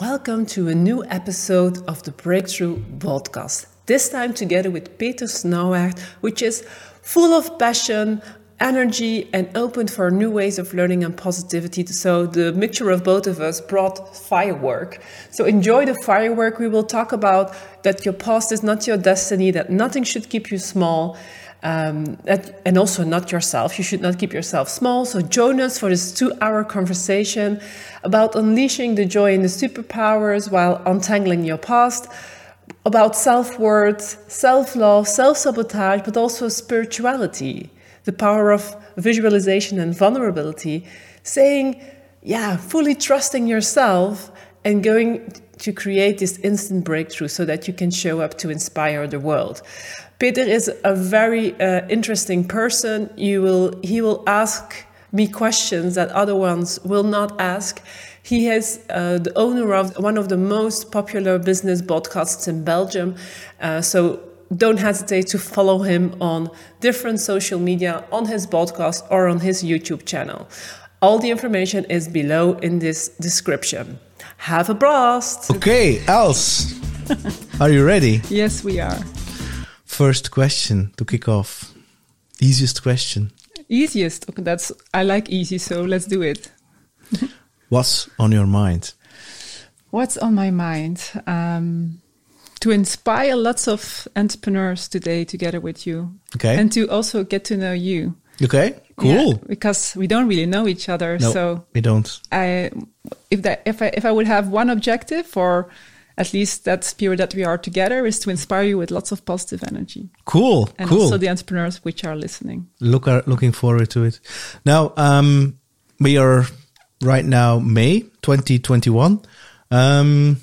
Welcome to a new episode of the Breakthrough Podcast. This time together with Peter Snauwaert, which is full of passion, energy, and open for new ways of learning and positivity. So the mixture of both of us brought firework. So enjoy the firework. We will talk about that your past is not your destiny, that nothing should keep you small um, and also not yourself. You should not keep yourself small. So join us for this two-hour conversation about unleashing the joy in the superpowers while untangling your past, about self-worth, self-love, self-sabotage, but also spirituality, the power of visualization and vulnerability, saying, yeah, fully trusting yourself and going to create this instant breakthrough so that you can show up to inspire the world. Peter is a very uh, interesting person. You will, he will ask me questions that other ones will not ask. He is uh, the owner of one of the most popular business podcasts in Belgium. Uh, so don't hesitate to follow him on different social media, on his podcast, or on his YouTube channel. All the information is below in this description. Have a blast! Okay, Els, are you ready? Yes, we are. First question to kick off. Easiest question. Easiest. Okay, that's I like easy, so let's do it. What's on your mind? What's on my mind? Um, to inspire lots of entrepreneurs today together with you. Okay. And to also get to know you. Okay. Cool. Yeah, because we don't really know each other. No, so we don't. I if that if I if I would have one objective for at least that spirit that we are together is to inspire you with lots of positive energy. Cool. And cool. also the entrepreneurs which are listening. Look are looking forward to it. Now, um, we are right now May 2021. Um,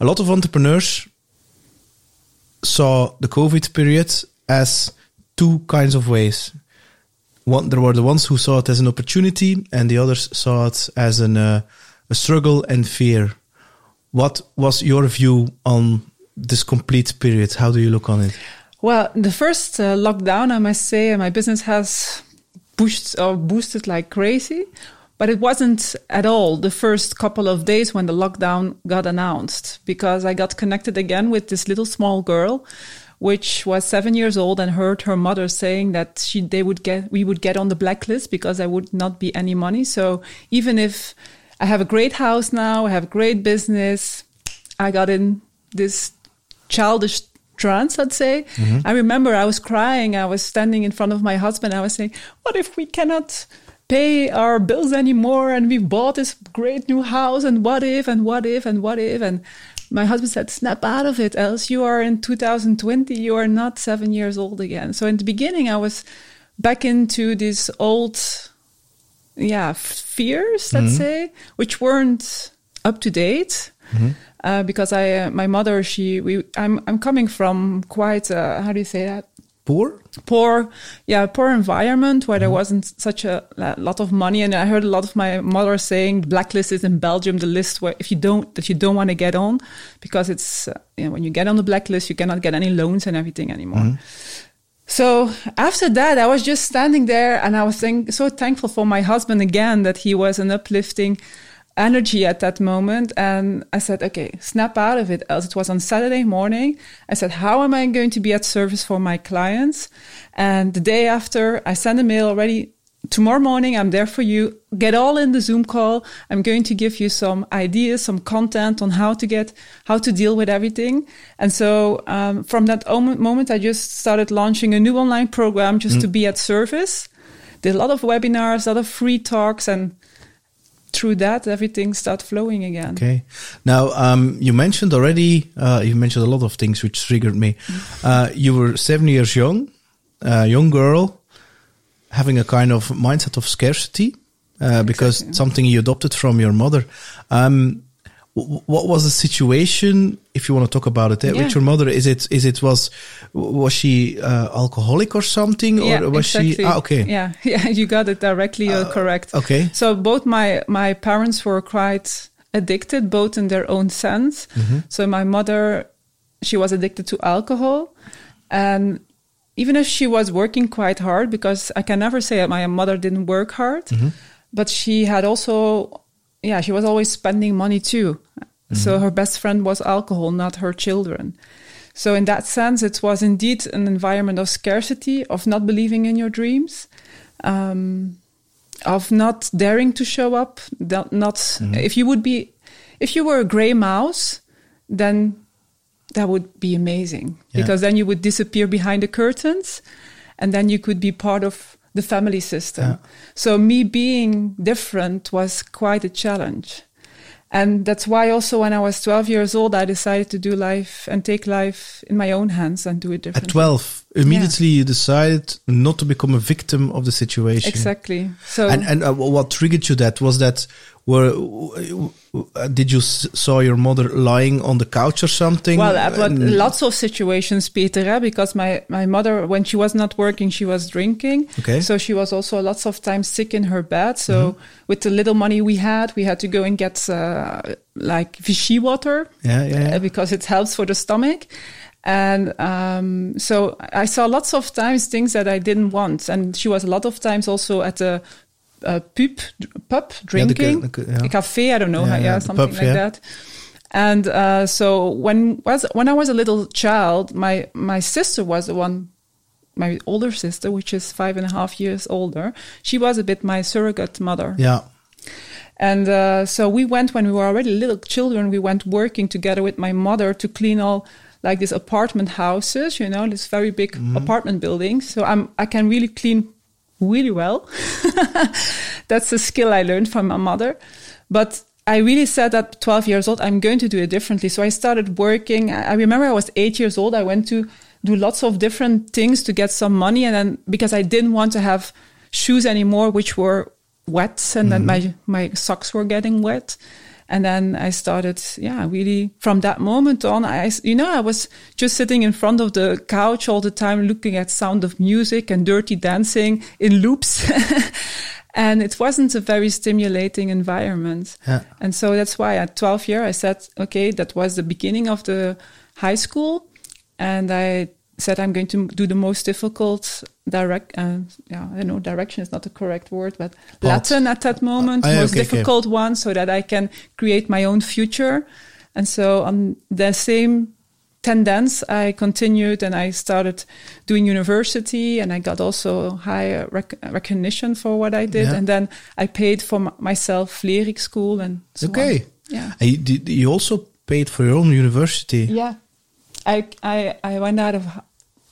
a lot of entrepreneurs saw the COVID period as two kinds of ways. One, there were the ones who saw it as an opportunity, and the others saw it as an, uh, a struggle and fear. What was your view on this complete period? How do you look on it? Well, the first uh, lockdown, I must say, my business has pushed or boosted like crazy. But it wasn't at all the first couple of days when the lockdown got announced because I got connected again with this little small girl, which was seven years old and heard her mother saying that she, they would get, we would get on the blacklist because there would not be any money. So even if I have a great house now, I have a great business, I got in this childish trance, I'd say. Mm-hmm. I remember I was crying. I was standing in front of my husband. I was saying, what if we cannot pay our bills anymore and we bought this great new house and what if and what if and what if and my husband said snap out of it Els you are in 2020 you are not 7 years old again so in the beginning i was back into this old yeah fears let's mm-hmm. say which weren't up to date mm-hmm. uh, because i uh, my mother she we i'm i'm coming from quite a, how do you say that poor poor yeah poor environment where mm-hmm. there wasn't such a, a, lot of money and i heard a lot of my mother saying blacklist is in belgium the list where if you don't that you don't want to get on because it's uh, you know, when you get on the blacklist you cannot get any loans and everything anymore mm-hmm. So after that i was just standing there and i was think, so thankful for my husband again that he was an uplifting energy at that moment. And I said, okay, snap out of it. As it was on Saturday morning. I said, how am I going to be at service for my clients? And the day after, I sent a mail already. Tomorrow morning, I'm there for you. Get all in the Zoom call. I'm going to give you some ideas, some content on how to get, how to deal with everything. And so, um, from that moment, I just started launching a new online program just mm. to be at service. Did a lot of webinars, a lot of free talks, and through that everything start flowing again okay now um, you mentioned already uh, you mentioned a lot of things which triggered me mm-hmm. uh, you were seven years young a young girl having a kind of mindset of scarcity uh, because exactly. something you adopted from your mother um, what was the situation if you want to talk about it eh, yeah. with your mother is it is it was was she uh, alcoholic or something yeah, or was exactly. she ah, okay yeah yeah you got it directly uh, correct okay so both my my parents were quite addicted both in their own sense mm-hmm. so my mother she was addicted to alcohol and even if she was working quite hard because i can never say that my mother didn't work hard mm-hmm. but she had also yeah, she was always spending money too. So her best friend was alcohol, not her children. So in that sense, it was indeed an environment of scarcity, of not believing in your dreams, um, of not daring to show up. Not if you would be, if you were a gray mouse, then that would be amazing Yeah. because then you would disappear behind the curtains, and then you could be part of the family system. Yeah. So me being different was quite a challenge. And that's why also when I was 12 years old, I decided to do life and take life in my own hands and do it differently. At 12, immediately you decided not to become a victim of the situation. Exactly. So And and uh, what triggered you that was that were uh, did you saw your mother lying on the couch or something? Well, I've got And- lots of situations, Peter, eh, because my, my mother, when she was not working, she was drinking. Okay. So she was also lots of times sick in her bed. So with the little money we had, we had to go and get uh, like Vichy water yeah, yeah, yeah. uh, because it helps for the stomach. And um, so I saw lots of times things that I didn't want. And she was a lot of times also at a, a pub, pub drinking, the ca- yeah. a cafe, I don't know, Yeah, yeah, yeah, something pub, like yeah. that. And uh, so when was when I was a little child, my my sister was the one, my older sister, which is five and a half years older. She was a bit my surrogate mother. yeah. And uh, so we went when we were already little children. We went working together with my mother to clean all like these apartment houses, you know, this very big apartment buildings. So I'm I can really clean really well. That's a skill I learned from my mother. But I really said at 12 years old, I'm going to do it differently. So I started working. I remember I was eight years old. I went to do lots of different things to get some money. And then because I didn't want to have shoes anymore, which were wet and then mm-hmm. my, my socks were getting wet. And then I started, yeah, really from that moment on, I, you know, I was just sitting in front of the couch all the time, looking at sound of music and dirty dancing in loops. and it wasn't a very stimulating environment. Yeah. And so that's why at 12 year I said, okay, that was the beginning of the high school. And I said, I'm going to do the most difficult direct, uh, yeah, I know direction is not the correct word, but Latin at that moment, yeah, most okay, okay. difficult one so that I can create my own future. And so on the same tendence, I continued and I started doing university and I got also high rec- recognition for what I did. Yeah. And then I paid for m- myself Vlerick school and so Okay. on. Yeah. And you, did, you also paid for your own university. Yeah. I, I, I went out of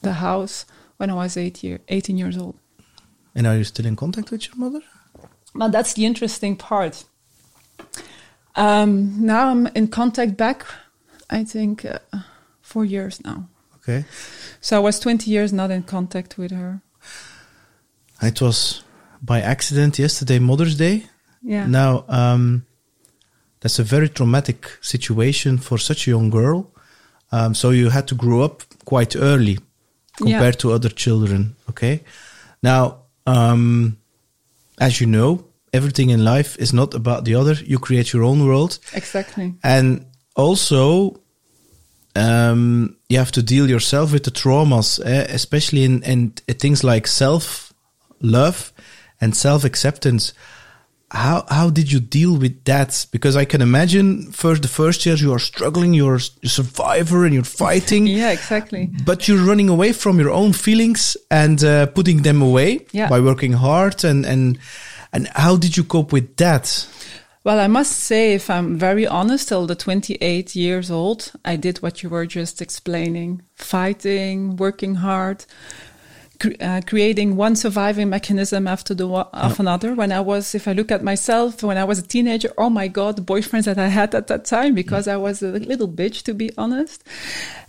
the house when I was eight year, 18 years old. And are you still in contact with your mother? Well, that's the interesting part. Um, now I'm in contact back, I think, uh, four years now. Okay. So I was 20 years not in contact with her. It was by accident yesterday, Mother's Day. Yeah. Now, um, that's a very traumatic situation for such a young girl. Um, so you had to grow up quite early compared to other children. Okay. Now, um, as you know, everything in life is not about the other. You create your own world. Exactly. And also, um, you have to deal yourself with the traumas, eh, especially in, in things like self love and self acceptance. How how did you deal with that? Because I can imagine first the first years you are struggling, you're a survivor and you're fighting, Yeah, exactly. but you're running away from your own feelings and uh, putting them away Yeah. by working hard. And and and how did you cope with that? Well, I must say, if I'm very honest, till the 28 years old, I did what you were just explaining fighting, working hard, cre- uh, creating one surviving mechanism after the wa- of another. When I was, if I look at myself, when I was a teenager, oh my God, the boyfriends that I had at that time, because I was a little bitch, to be honest.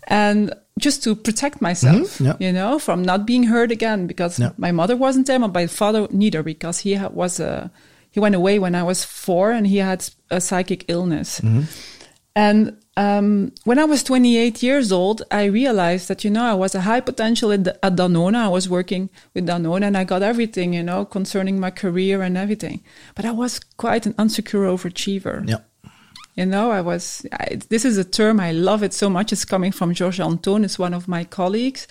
And just to protect myself, Mhm, yeah. you know, from not being hurt again, because Yeah. my mother wasn't there, my father neither, because he ha- was a, he went away when I was four and he had a psychic illness. And um, when I was 28 years old, I realized that, you know, I was a high potential at, at Danone. I was working with Danone and I got everything, you know, concerning my career and everything. But I was quite an unsecure overachiever. Yeah. You know, I was, I, this is a term, I love it so much. It's coming from George Anton, it's one of my colleagues.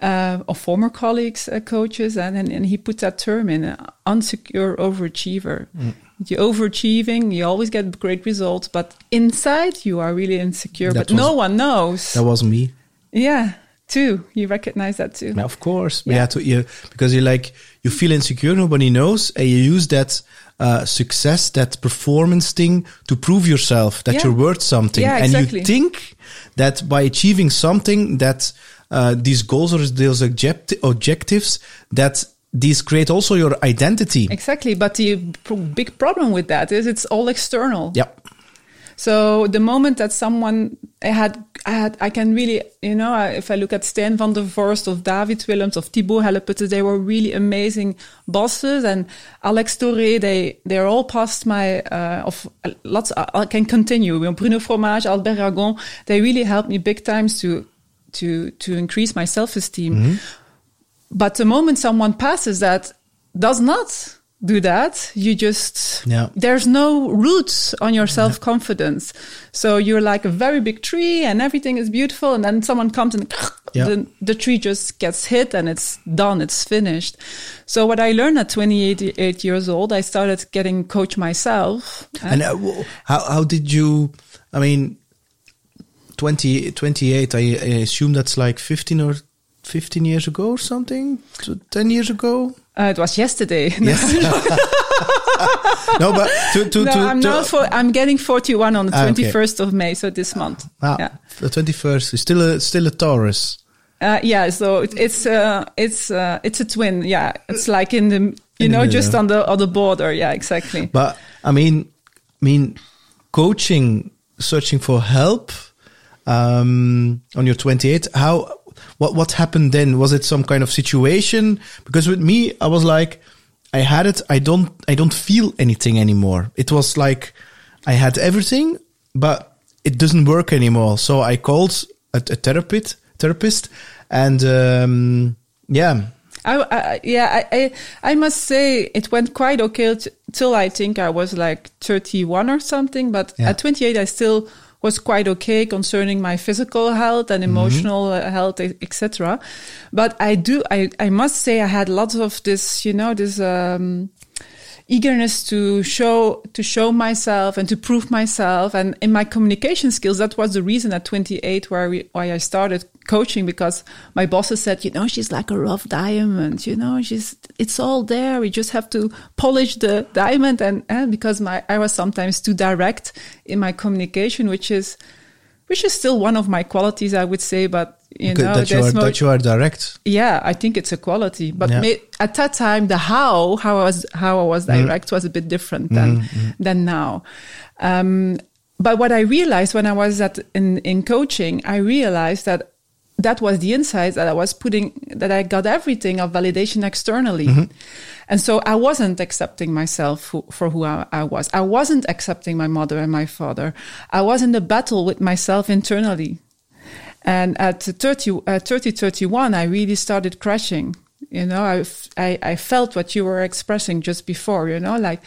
uh, of former colleagues, uh, coaches, and, and, and he put that term in uh, unsecure overachiever. Mm. You're overachieving, you always get great results, but inside you are really insecure, That but no one knows. That was me. yeah, too. You recognize that too. Yeah, of course. Yeah. To, you, because you like you feel insecure, nobody knows, and you use that uh, success, that performance thing to prove yourself that Yeah. you're worth something, Yeah, and exactly. you think that by achieving something, that uh, these goals or those object- objectives, that these create also your identity. Exactly, but the big problem with that is it's all external. Yeah, So the moment that someone I had, I had, I can really, you know, if I look at Stan van der Vorst, of David Willems, of Thibaut Helleputte, they were really amazing bosses, and Alex Torre, they they're all past my uh, of uh, lots. I I can continue. Bruno Fromage, Albert Ragon, they really helped me big times to to to increase my self esteem. But the moment someone passes that does not do that, you just Yeah. there's no roots on your self confidence. So you're like a very big tree and everything is beautiful, and then someone comes and Yeah. the, the tree just gets hit and it's done, it's finished. So what I learned at 28 eight years old, I started getting coach myself. and uh, how how did you? I mean, 20, 28, I, I assume that's like fifteen or fifteen years ago or something, ten years ago. Uh, it was yesterday. Yes. no, but to to no, to, I'm now for, I'm getting 41 on the Ah, okay. 21st of May, so this month. ah, Yeah. the twenty first is still a still a Taurus. Uh, yeah, so it, it's uh, it's uh, it's a twin. Yeah, it's like in the you In the know just on the on the border. Yeah, exactly. But I mean, I mean, coaching, searching for help um, on your 28. How what what happened then? Was it some kind of situation? Because with me, I was like, I had it. I don't I don't feel anything anymore. It was like I had everything, but it doesn't work anymore. So I called a, a therapist, therapist, and um, yeah, I, I yeah I, I I must say it went quite okay t- till I think I was like 31 or something. But Yeah. at 28, I still was quite okay concerning my physical health and emotional uh, health, etc. But I do I I must say I had lots of this you know this. Um, eagerness to show to show myself and to prove myself and in my communication skills that was the reason at 28 where we, why I started coaching because my bosses said you know she's like a rough diamond you know she's it's all there we just have to polish the diamond and, and because my I was sometimes too direct in my communication which is which is still one of my qualities I would say but you know that you are there's mo- that you are direct. yeah, I think it's a quality. But Yeah. may, at that time, the how how I was how I was direct was a bit different than than now. Um, but what I realized when I was at in in coaching, I realized that that was the insight that I was putting that I got everything of validation externally. And so I wasn't accepting myself who, for who I, I was. I wasn't accepting my mother and my father. I was in a battle with myself internally. And at 30, uh, 30, 31, I really started crashing. You know, I I felt what you were expressing just before, you know, like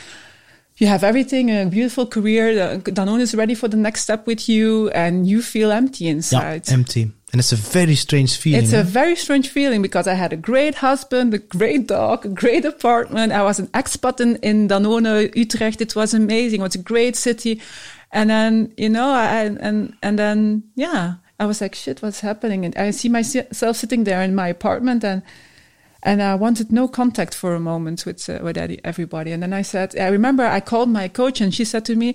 you have everything, a beautiful career. Danone is ready for the next step with you and you feel empty Yeah, inside. empty, and it's a very strange feeling. It's a very strange feeling because I had a great husband, a great dog, a great apartment. I was an expat in, in Danone, Utrecht. It was amazing. It was a great city. And then, you know, I, and, and then, yeah, I was like, shit, what's happening? And I see myself sitting there in my apartment and, and I wanted no contact for a moment with, uh, with everybody. And then I said, I remember I called my coach and she said to me,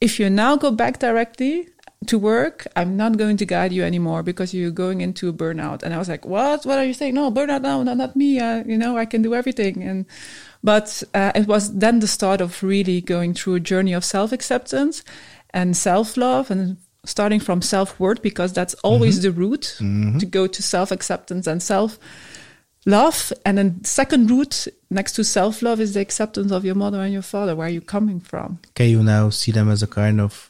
if you now go back directly to work, I'm not going to guide you anymore because you're going into a burnout. And I was like, what? What are you saying? No, burnout, no, no not me. Uh, you know, I can do everything. And, but uh, it was then the start of really going through a journey of self acceptance and self love and starting from self worth because that's always the route to go to self acceptance and self love. And then second route next to self love is the acceptance of your mother and your father. Where you're you coming from? Can you now see them as a kind of,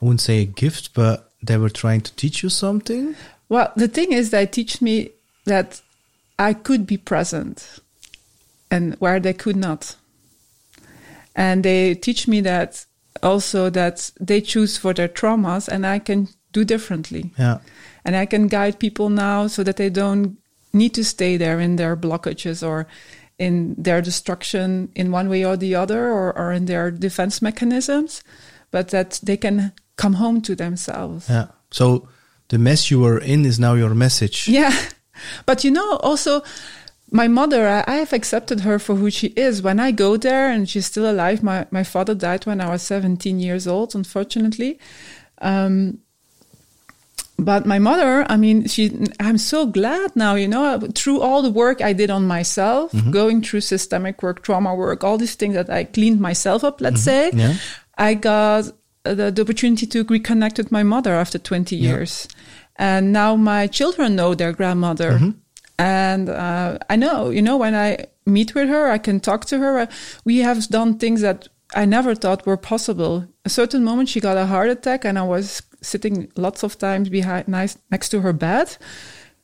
I wouldn't say a gift, but they were trying to teach you something? Well, the thing is, they teach me that I could be present and where they could not. And they teach me that also that they choose for their traumas and I can do differently. Yeah. And I can guide people now so that they don't need to stay there in their blockages or in their destruction in one way or the other or, or in their defense mechanisms, but that they can come home to themselves. Yeah. So the mess you were in is now your message. Yeah. But you know, also, my mother, I, I have accepted her for who she is. When I go there and she's still alive, my, my father died when I was 17 years old, unfortunately. Um, but my mother, I mean, she, I'm so glad now, you know, through all the work I did on myself, going through systemic work, trauma work, all these things that I cleaned myself up, let's say, Yeah. I got the, the opportunity to reconnect with my mother after 20 years. And now my children know their grandmother. And uh, I know, you know, when I meet with her, I can talk to her. We have done things that I never thought were possible. A certain moment, she got a heart attack, and I was sitting lots of times behind, nice, next to her bed.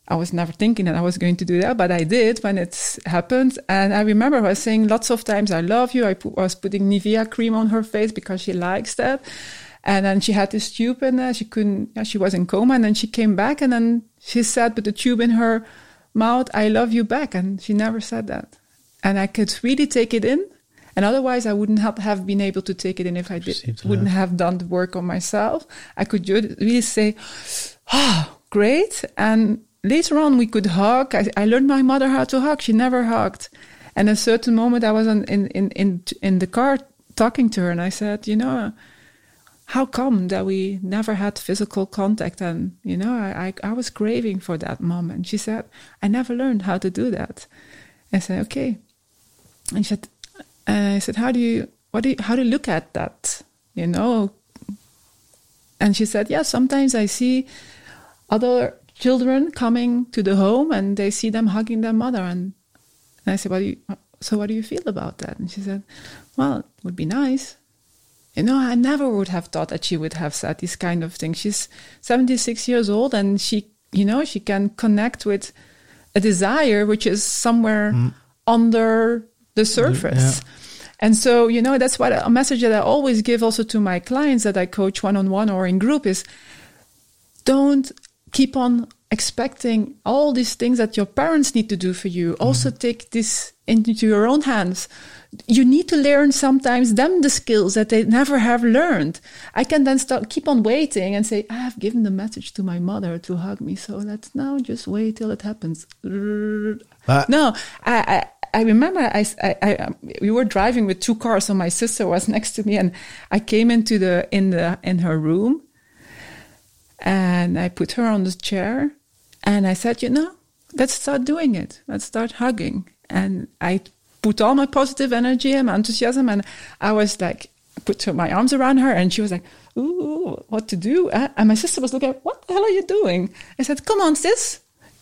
I was never thinking that I was going to do that, but I did when it happened. And I remember I was saying lots of times, I love you. I, put, was putting Nivea cream on her face because she likes that. And then she had this tube in there. She couldn't, yeah, she was in coma. And then she came back and then she said with the tube in her mouth, I love you back. And she never said that. And I could really take it in. And otherwise, I wouldn't have, have been able to take it in if I did, wouldn't have done the work on myself. I could really say, oh, great. And later on, we could hug. I, I learned my mother how to hug. She never hugged. And a certain moment, I was in, in, in, in the car talking to her, and I said, you know, how come that we never had physical contact? And, you know, I, I, I was craving for that moment. She said, I never learned how to do that. I said, okay. And she said, and I said, how do you, what do you, how do you look at that? You know? And she said, yeah, sometimes I see other children coming to the home and they see them hugging their mother. And, and I said, what do you, so what do you feel about that? And she said, well, it would be nice. You know, I never would have thought that she would have said this kind of thing. She's 76 years old and she, you know, she can connect with a desire which is somewhere mm. under the surface. And so, you know, that's what a message that I always give also to my clients that I coach one on one or in group is don't keep on expecting all these things that your parents need to do for you. Mm-hmm. Also take this into your own hands. You need to learn sometimes them the skills that they never have learned. I can then start keep on waiting and say, I have given the message to my mother to hug me. So let's now just wait till it happens. No, I, I I remember I, I, I we were driving with two cars, so my sister was next to me, and I came into the in the in her room, and I put her on the chair, and I said, you know, let's start doing it. Let's start hugging, and I put all my positive energy and my enthusiasm, and I was like, put my arms around her, and she was like, ooh, what to do? Uh, And my sister was looking, what the hell are you doing? I said, come on, sis,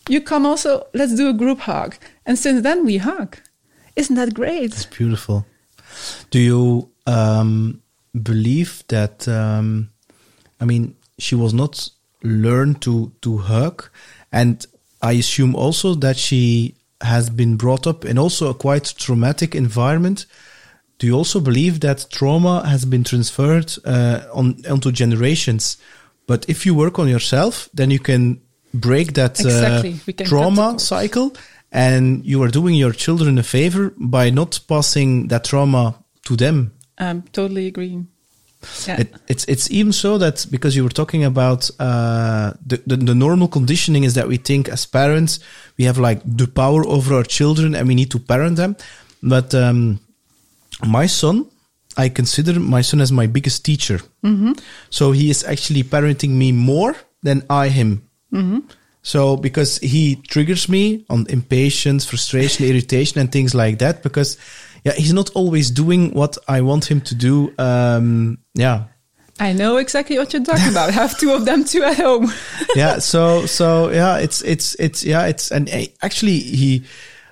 you come also, let's do a group hug. And since then we hug. Isn't that great? It's beautiful. Do you um, believe that? Um, I mean, she was not learned to to hug, and I assume also that she has been brought up in also a quite traumatic environment. Do you also believe that trauma has been transferred uh, on onto generations? But if you work on yourself, then you can break that uh, Exactly. Cut trauma cycle and you are doing your children a favor by not passing that trauma to them I'm totally agreeing. Yeah. it, it's it's even so that because you were talking about uh, the, the the normal conditioning is that we think as parents we have like the power over our children and we need to parent them but um, my son i consider my son as my biggest teacher so he is actually parenting me more than i him so because he triggers me on impatience, frustration, irritation, and things like that. Because yeah, he's not always doing what I want him to do. Um, yeah, I know exactly what you're talking about. I have two of them too at home. yeah. So so yeah, it's it's it's yeah, it's and uh, actually he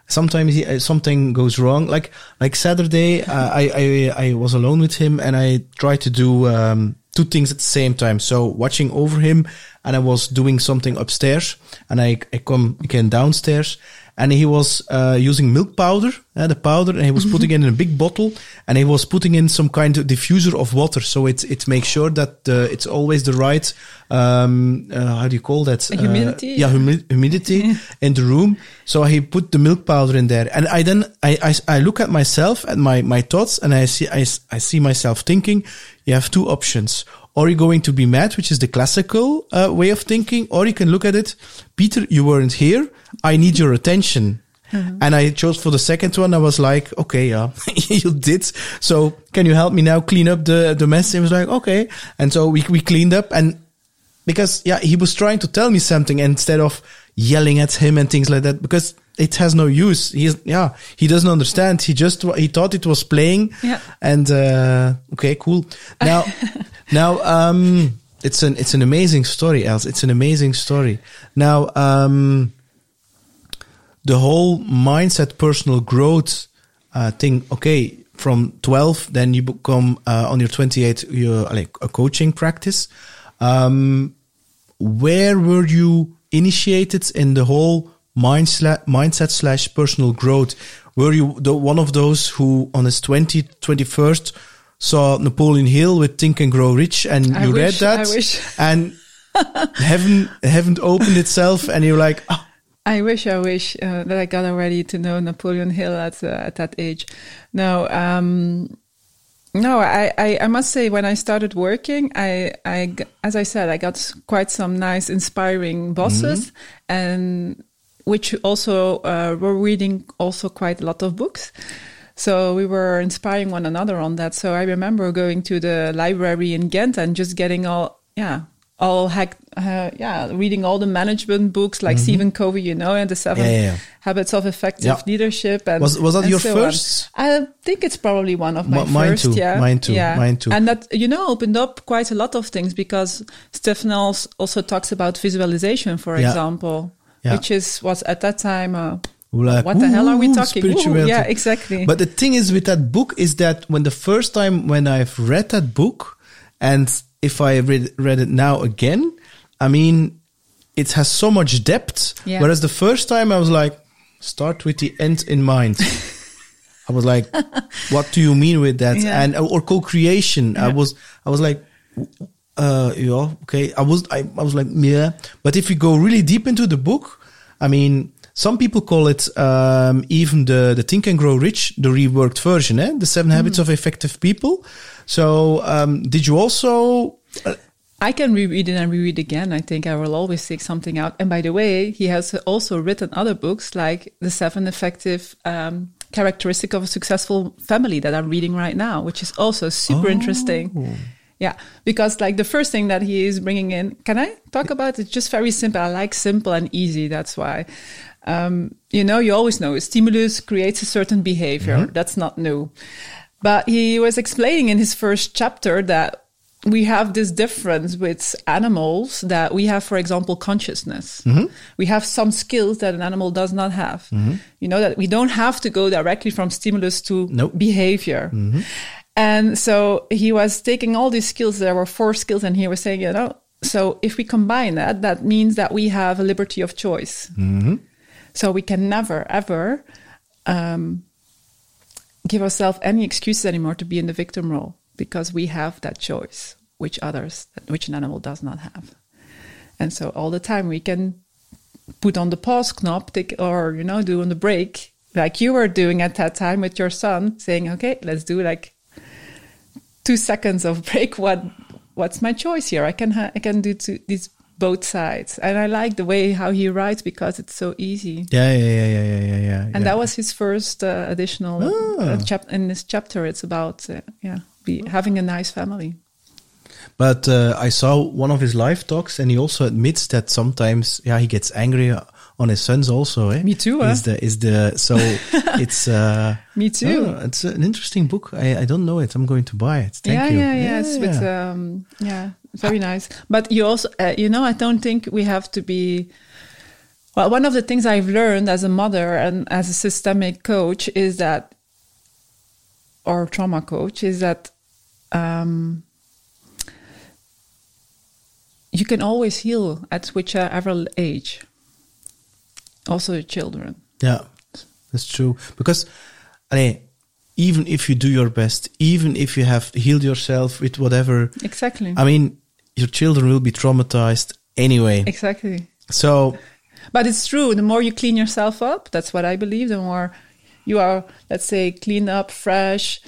sometimes he, uh, something goes wrong. Like like Saturday, uh, I I I was alone with him and I tried to do um, two things at the same time. So watching over him, and I was doing something upstairs, and I I come again downstairs, and he was uh, using milk powder, uh, the powder, and he was putting it in a big bottle, and he was putting in some kind of diffuser of water, so it it makes sure that uh, it's always the right um, uh, how do you call that humidity? yeah, humi- humidity in the room. So he put the milk powder in there, and I then I I, I look at myself at my my thoughts, and I see I, I see myself thinking, you have two options. Or you're going to be mad, which is the classical uh, way of thinking, or you can look at it, Peter, you weren't here. I need your attention. And I chose for the second one. I was like, okay, yeah, you did. So can you help me now clean up the, the mess? He was like, okay. And so we, we cleaned up and because yeah, he was trying to tell me something instead of yelling at him and things like that because it has no use. He's yeah, he doesn't understand. He just he thought it was playing. Yeah. And uh, okay, cool. Now, now um, it's an it's an amazing story, Els. It's an amazing story. Now, um, the whole mindset, personal growth uh, thing. Okay, from twelve, then you become uh, on your twenty eight, you're like a coaching practice. Um, where were you initiated in the whole mind sla- mindset slash personal growth? Were you the one of those who on his 20, 21st saw Napoleon Hill with Think and Grow Rich and I you wish, read that I wish. and heaven, heaven opened itself and you're like, oh, I wish, I wish uh, that I got already to know Napoleon Hill at uh, at that age. No, um, no, I, I, I must say when I started working, I, I, as I said, I got quite some nice, inspiring bosses, and which also uh, were reading also quite a lot of books. So we were inspiring one another on that. So I remember going to the library in Ghent and just getting all, yeah, all hack, uh, yeah, reading all the management books like Stephen Covey, you know, and the seven Yeah, yeah, yeah. habits of effective leadership. And Was- was that your so on. first? I think it's probably one of my Mi- mine first. too, Yeah, mine too, Yeah, mine too. And that you know opened up quite a lot of things because Stephen also talks about visualization, for example, which is was at that time. Uh, like, what the hell are we talking? Ooh, yeah, exactly. But the thing is with that book is that when the first time when I've read that book, and if I read read it now again, I mean, it has so much depth. Yeah. Whereas the first time I was like, start with the end in mind. I was like, what do you mean with that? Yeah. And or co-creation. I was I was like, uh, yeah, okay. I was I, I was like, yeah. But if you go really deep into the book, I mean, some people call it um, even the the Think and Grow Rich, the reworked version, eh? the Seven Habits of Effective People. So, um, did you also? Uh, I can reread it and reread again. I think I will always take something out. And by the way, he has also written other books like The Seven Effective um, Characteristic of a Successful Family that I'm reading right now, which is also super interesting. Yeah, because like the first thing that he is bringing in, can I talk about it? Just very simple. I like simple and easy. That's why. Um, you know, you always know a stimulus creates a certain behavior. That's not new. But he was explaining in his first chapter that we have this difference with animals that we have, for example, consciousness. Mm-hmm. We have some skills that an animal does not have. Mm-hmm. You know, that we don't have to go directly from stimulus to Nope. behavior. Mm-hmm. And so he was taking all these skills. There were four skills, and he was saying, you know, so if we combine that, that means that we have a liberty of choice. So we can never, ever um, give ourselves any excuses anymore to be in the victim role because we have that choice, which others, which an animal does not have. And so all the time we can put on the pause knob, or you know, do on the break, like you were doing at that time with your son, saying, "Okay, let's do like two seconds of break. What, what's my choice here? I can, ha- I can do two, these both sides." And I like the way how he writes because it's so easy. yeah, yeah, yeah, yeah, yeah, yeah, yeah. And that was his first uh, additional uh, chap- in this chapter. It's about uh, yeah, be having a nice family. But uh, I saw one of his live talks, and he also admits that sometimes, yeah, he gets angry on his sons also. Eh? Me too, Is the is the so it's uh, Me too. oh, it's an interesting book. I, I don't know it. I'm going to buy it. Thank yeah, you. yeah, yeah, yeah. It's with um, yeah, very nice. But you also, uh, you know, I don't think we have to be. Well, one of the things I've learned as a mother and as a systemic coach is that, or trauma coach, is that um, you can always heal at whichever age. Also, children. Yeah, that's true. Because, allee, even if you do your best, even if you have healed yourself with whatever, Exactly. I mean, your children will be traumatized anyway. exactly. So, But it's true. The more you clean yourself up, that's what I believe. The more you are, let's say, clean up, fresh.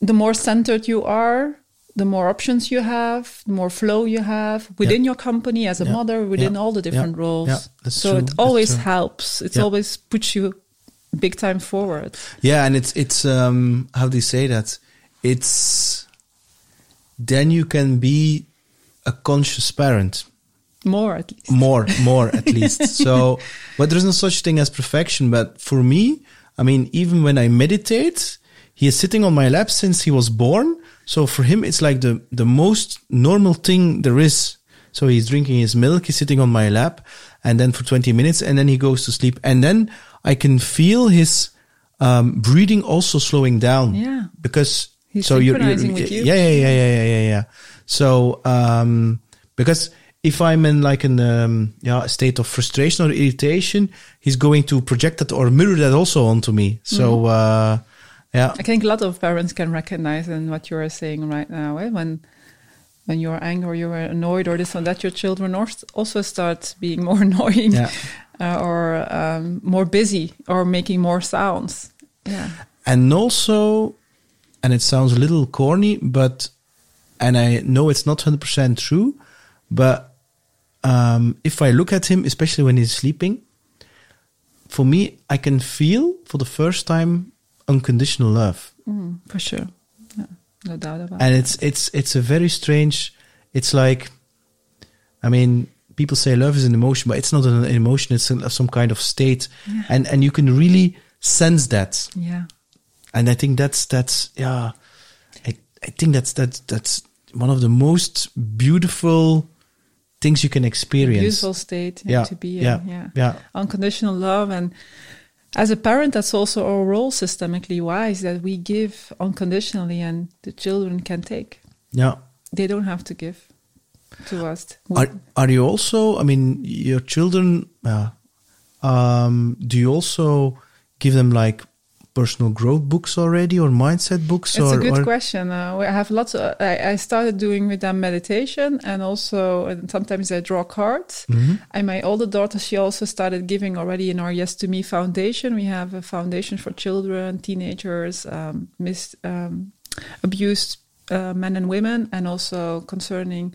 The more centered you are, the more options you have, the more flow you have within your company as a Yeah. mother, within Yeah. all the different Yeah. roles. Yeah, so true. it always helps. It Yeah. always puts you big time forward. yeah, and it's, it's, um, how do you say that? It's, then you can be a conscious parent. More at least. more more at least so but there's no such thing as perfection but for me i mean even when i meditate he is sitting on my lap since he was born so for him it's like the the most normal thing there is so he's drinking his milk he's sitting on my lap and then for 20 minutes and then he goes to sleep and then i can feel his um, breathing also slowing down Yeah. because He's so you're, you're with you. yeah yeah yeah yeah yeah yeah yeah so um because if i'm in like an um yeah a state of frustration or irritation he's going to project that or mirror that also onto me so uh yeah I think a lot of parents can recognize in what you are saying right now. Eh? When when you're angry or you're annoyed or this or that, your children also start being more annoying Yeah. uh, or um, more busy or making more sounds. Yeah. and also and it sounds a little corny but and i know it's not 100% true but um if i look at him especially when he's sleeping for me i can feel for the first time unconditional love Mm, for sure. Yeah, no doubt about and it. it's it's it's a very strange it's like i mean people say love is an emotion but it's not an emotion it's some kind of state Yeah. and and you can really sense that Yeah. and i think that's that's yeah i i think that's that's that's one of the most beautiful things you can experience Beautiful state yeah, to be in. yeah yeah. yeah unconditional love and as a parent that's also our role systemically wise that we give unconditionally and the children can take yeah they don't have to give to us are are you also i mean your children uh, um do you also give them like personal growth books already or mindset books it's or, a good question. Uh, i have lots of I, I started doing with them meditation and also and sometimes i draw cards. Mhm. and my older daughter she also started giving already in our yes to me foundation. We have a foundation for children teenagers um, mis, um, abused uh, men and women and also concerning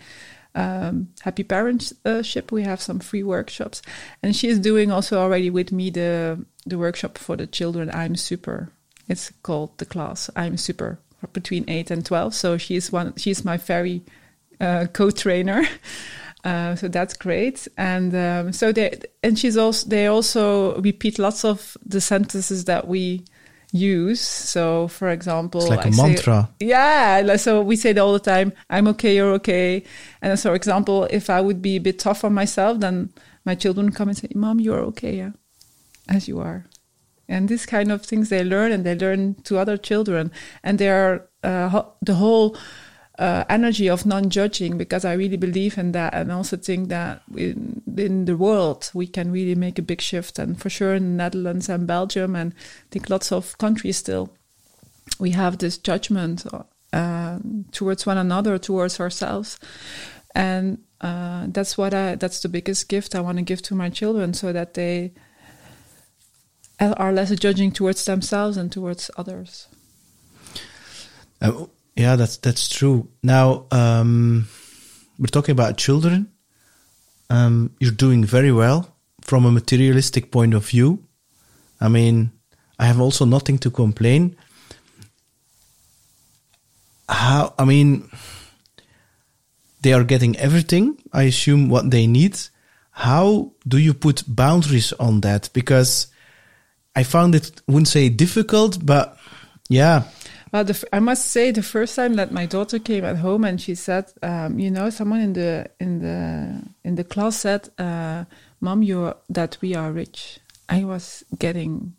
um, happy parentship. We have some free workshops. And she is doing also already with me the the workshop for the children i'm super. It's called the class i'm super between 8 and 12 so she's one she's my very uh, co-trainer. Uh, so that's great. And um, so they and she's also they also repeat lots of the sentences that we use so for example it's like a I say- mantra yeah, so we say it all the time. I'm okay, you're okay. And so, for example, if I would be a bit tough on myself, then my children come and say, "Mom, you're okay, yeah, as you are." And these kind of things they learn, and they learn to other children, and they are uh, ho- the whole uh, energy of non-judging, because I really believe in that, and also think that in, in the world we can really make a big shift, and for sure in the Netherlands and Belgium, and I think lots of countries still we have this judgment uh, towards one another, towards ourselves, and uh, that's what I. That's the biggest gift I want to give to my children, so that they are less judging towards themselves and towards others. Uh, yeah, that's that's true. Now um, we're talking about children. Um, you're doing very well from a materialistic point of view. I mean, I have also nothing to complain. How? I mean, they are getting everything. I assume what they need. How do you put boundaries on that? Because I found it, wouldn't say difficult, but yeah, Well, the, I must say, the first time that my daughter came at home and she said, um, you know, someone in the in the in the class said, uh, "Mom, you that we are rich." I was getting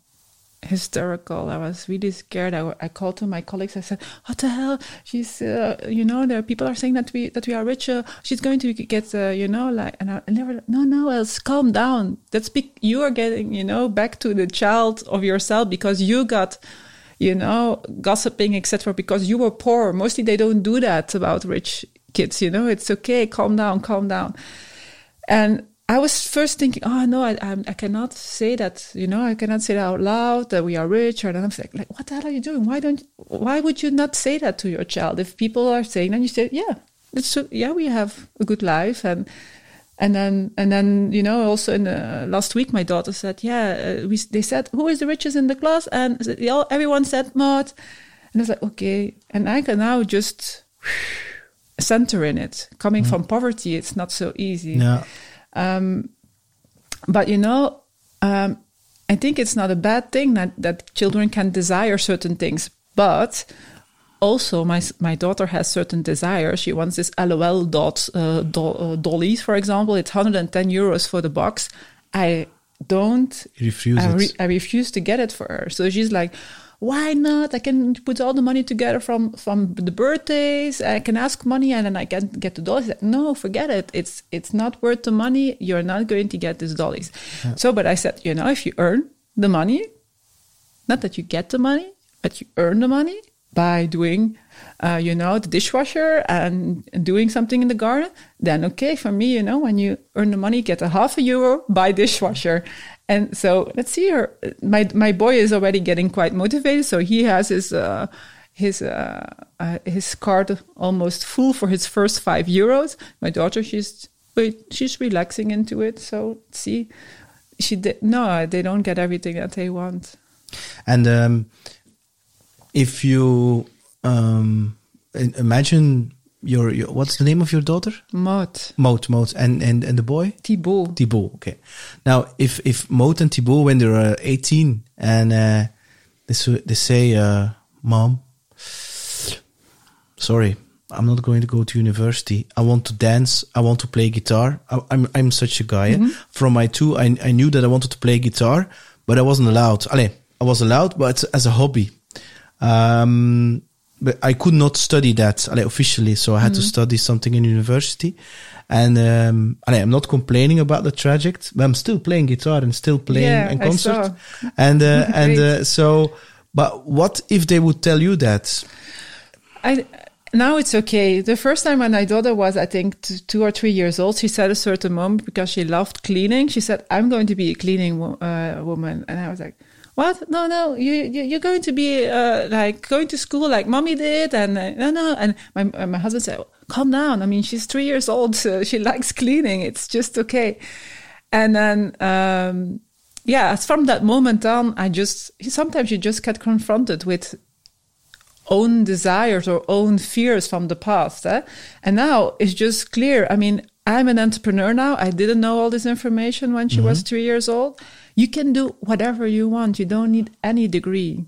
hysterical. I was really scared. I, I called to my colleagues. I said, "What the hell? She's, uh, you know, there are people are saying that we that we are richer. She's going to get, uh, you know, like." And I, I never, no, no, Els calm down. That's be- you are getting, you know, back to the child of yourself because you got, you know, gossiping, etc. Because you were poor. Mostly they don't do that about rich kids. You know, it's okay. Calm down, calm down. And I was first thinking, oh no, I, I, I cannot say that. You know, I cannot say that out loud that we are rich. And I'm like, like, what the hell are you doing? Why don't? Why would you not say that to your child? If people are saying, and you say, yeah, it's yeah, we have a good life, and and then and then you know, also in the last week, my daughter said, yeah, uh, we they said who is the richest in the class, and they all, everyone said Maud, and I was like, okay, and I can now just center in it. Coming mm. from poverty, it's not so easy. Yeah. Um, but you know, um, I think it's not a bad thing that, that children can desire certain things, but also my my daughter has certain desires. She wants this LOL dot uh, do, uh, dollies, for example. It's 110 euros for the box. I don't refuse. I, re- I refuse to get it for her. So she's like, why not? I can put all the money together from from the birthdays. I can ask money and then I can get the dollies. No, forget it. It's it's not worth the money. You're not going to get these dollies. Yeah. So, but I said, you know, if you earn the money, not that you get the money, but you earn the money by doing, uh, you know, the dishwasher and, doing something in the garden, then okay for me, you know, when you earn the money, get a half a euro, buy dishwasher. And so let's see her. My my boy is already getting quite motivated, so he has his uh, his uh, uh, his card almost full for his first five euros. My daughter, she's she's relaxing into it. So see, she did, no, they don't get everything that they want. And um, if you um, imagine your, your what's the name of your daughter? Maud. Maud, Maud, and and and the boy Thibaut. Thibaut. Okay. Now, if if Maud and Thibaut, when they're uh, eighteen, and uh, they they say, uh, "Mom, sorry, I'm not going to go to university. I want to dance. I want to play guitar. I, am I'm, I'm such a guy. Mm -hmm. From my two, I I knew that I wanted to play guitar, but I wasn't allowed. Allez, I was allowed, but as a hobby. Um, but I could not study that like, officially, so I had mm. to study something in university. And um, I'm not complaining about the traject, but I'm still playing guitar and still playing yeah, in concert. And uh, and uh, so, but what if they would tell you that? I now it's okay. The first time when my daughter was, I think, two or three years old, she said a certain moment because she loved cleaning. She said, "I'm going to be a cleaning uh, woman," and I was like what? No, no, you, you are going to be uh, like going to school like mommy did, and uh, no, no. And my my husband said, calm down. I mean, she's three years old. So she likes cleaning. It's just okay. And then, um, yeah, from that moment on, I just sometimes you just get confronted with own desires or own fears from the past. Eh? And now it's just clear. I mean, I'm an entrepreneur now. I didn't know all this information when she mm-hmm. was three years old. You can do whatever you want. You don't need any degree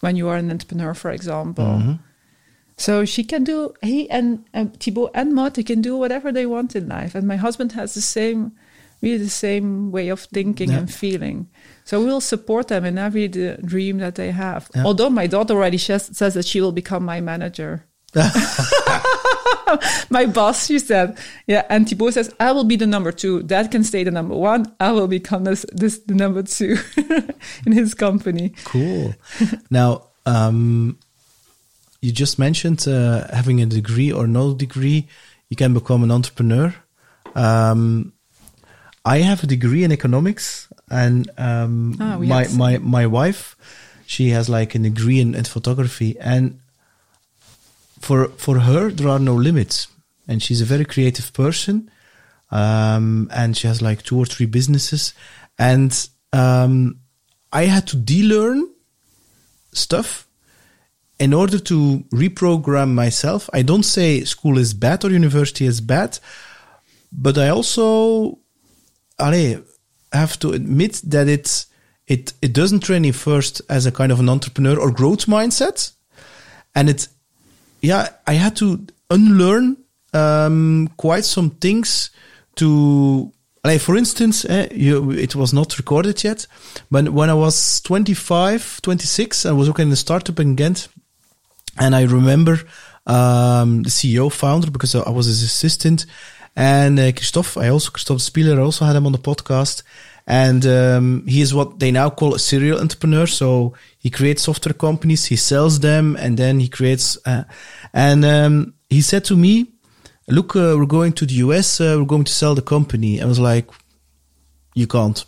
when you are an entrepreneur, for example. Mm-hmm. So she can do, he and uh, Thibaut and Maud, they can do whatever they want in life. And my husband has the same, really the same way of thinking yeah. and feeling. So we'll support them in every dream that they have. Yeah. Although my daughter already says that she will become my manager. my boss, she said, yeah. And Thibaut says, I will be the number two. Dad can stay the number one. I will become this, this the number two in his company. Cool. now, um, you just mentioned uh, having a degree or no degree, you can become an entrepreneur. Um, I have a degree in economics, and um, oh, my my my wife, she has like a degree in, in photography, and for for her there are no limits. And she's a very creative person um, and she has like two or three businesses. And um, i had to de-learn stuff in order to reprogram myself. I don't say school is bad or university is bad but i also allez, have to admit that it's it it doesn't train you first as a kind of an entrepreneur or growth mindset. And it's yeah, I had to unlearn um, quite some things to like for instance, eh, you, it was not recorded yet, but when I was 25, 26, I was working in a startup in Ghent, and I remember um, the CEO founder because I was his assistant, and uh, Christophe. I also Christophe Spieler. I also had him on the podcast, and um, he is what they now call a serial entrepreneur. So he creates software companies, he sells them, and then he creates. Uh, and um, he said to me look, uh, we're going to the US, uh, we're going to sell the company. I was like, you can't.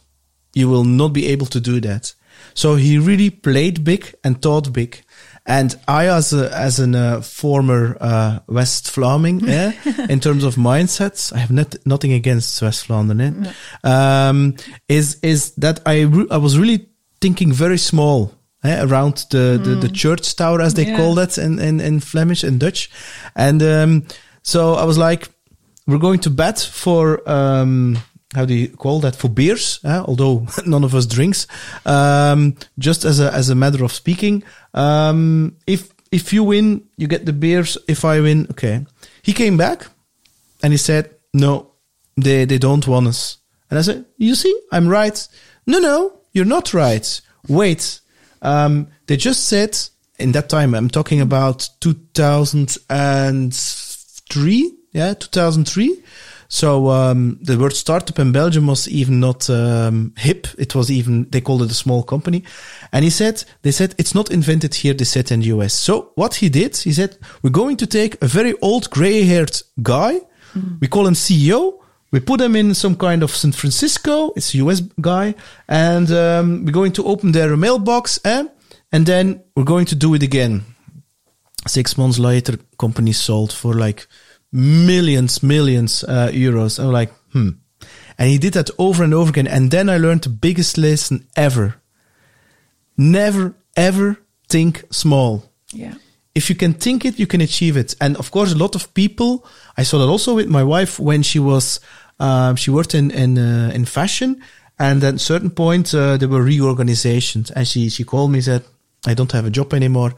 You will not be able to do that. So he really played big and thought big. And I, as a, as a uh, former uh, West Vlaming, eh, in terms of mindsets, I have not, nothing against West Vlaanderen. Eh, no. um, is is that I I was really thinking very small eh, around the, mm. the, the church tower, as they yeah. call that in, in in Flemish and Dutch, and um, so I was like, we're going to bet for, um, how do you call that? For beers, eh? although none of us drinks. Um, just as a, as a matter of speaking, um, if, if you win, you get the beers. If I win, okay. He came back and he said, no, they, they don't want us. And I said, you see, I'm right. No, no, you're not right. Wait. Um, they just said in that time, I'm talking about 2003. yeah, 2003. So um, the word startup in Belgium was even not um, hip. It was even they called it a small company. And he said they said it's not invented here. They said in the US. So what he did, he said we're going to take a very old gray-haired guy. Mm-hmm. We call him CEO. We put him in some kind of San Francisco. It's a US guy, and um, we're going to open their mailbox, eh? and then we're going to do it again. Six months later, company sold for like millions, millions uh, euros. I'm like, hmm. And he did that over and over again. And then I learned the biggest lesson ever. Never, ever think small. Yeah. If you can think it, you can achieve it. And of course, a lot of people, I saw that also with my wife when she was, um, she worked in, in, uh, in fashion. And at a certain point, uh, there were reorganizations. And she, she called me and said, I don't have a job anymore.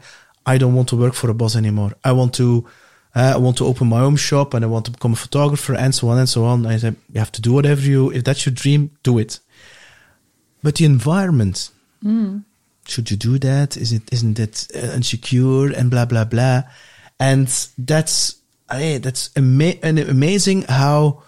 I don't want to work for a boss anymore. I want to, uh, I want to open my own shop and I want to become a photographer and so on and so on. I said, you have to do whatever you, if that's your dream, do it. But the environment, mm. should you do that? Is it, isn't it uh, insecure and blah, blah, blah. And that's, hey, that's ama- amazing how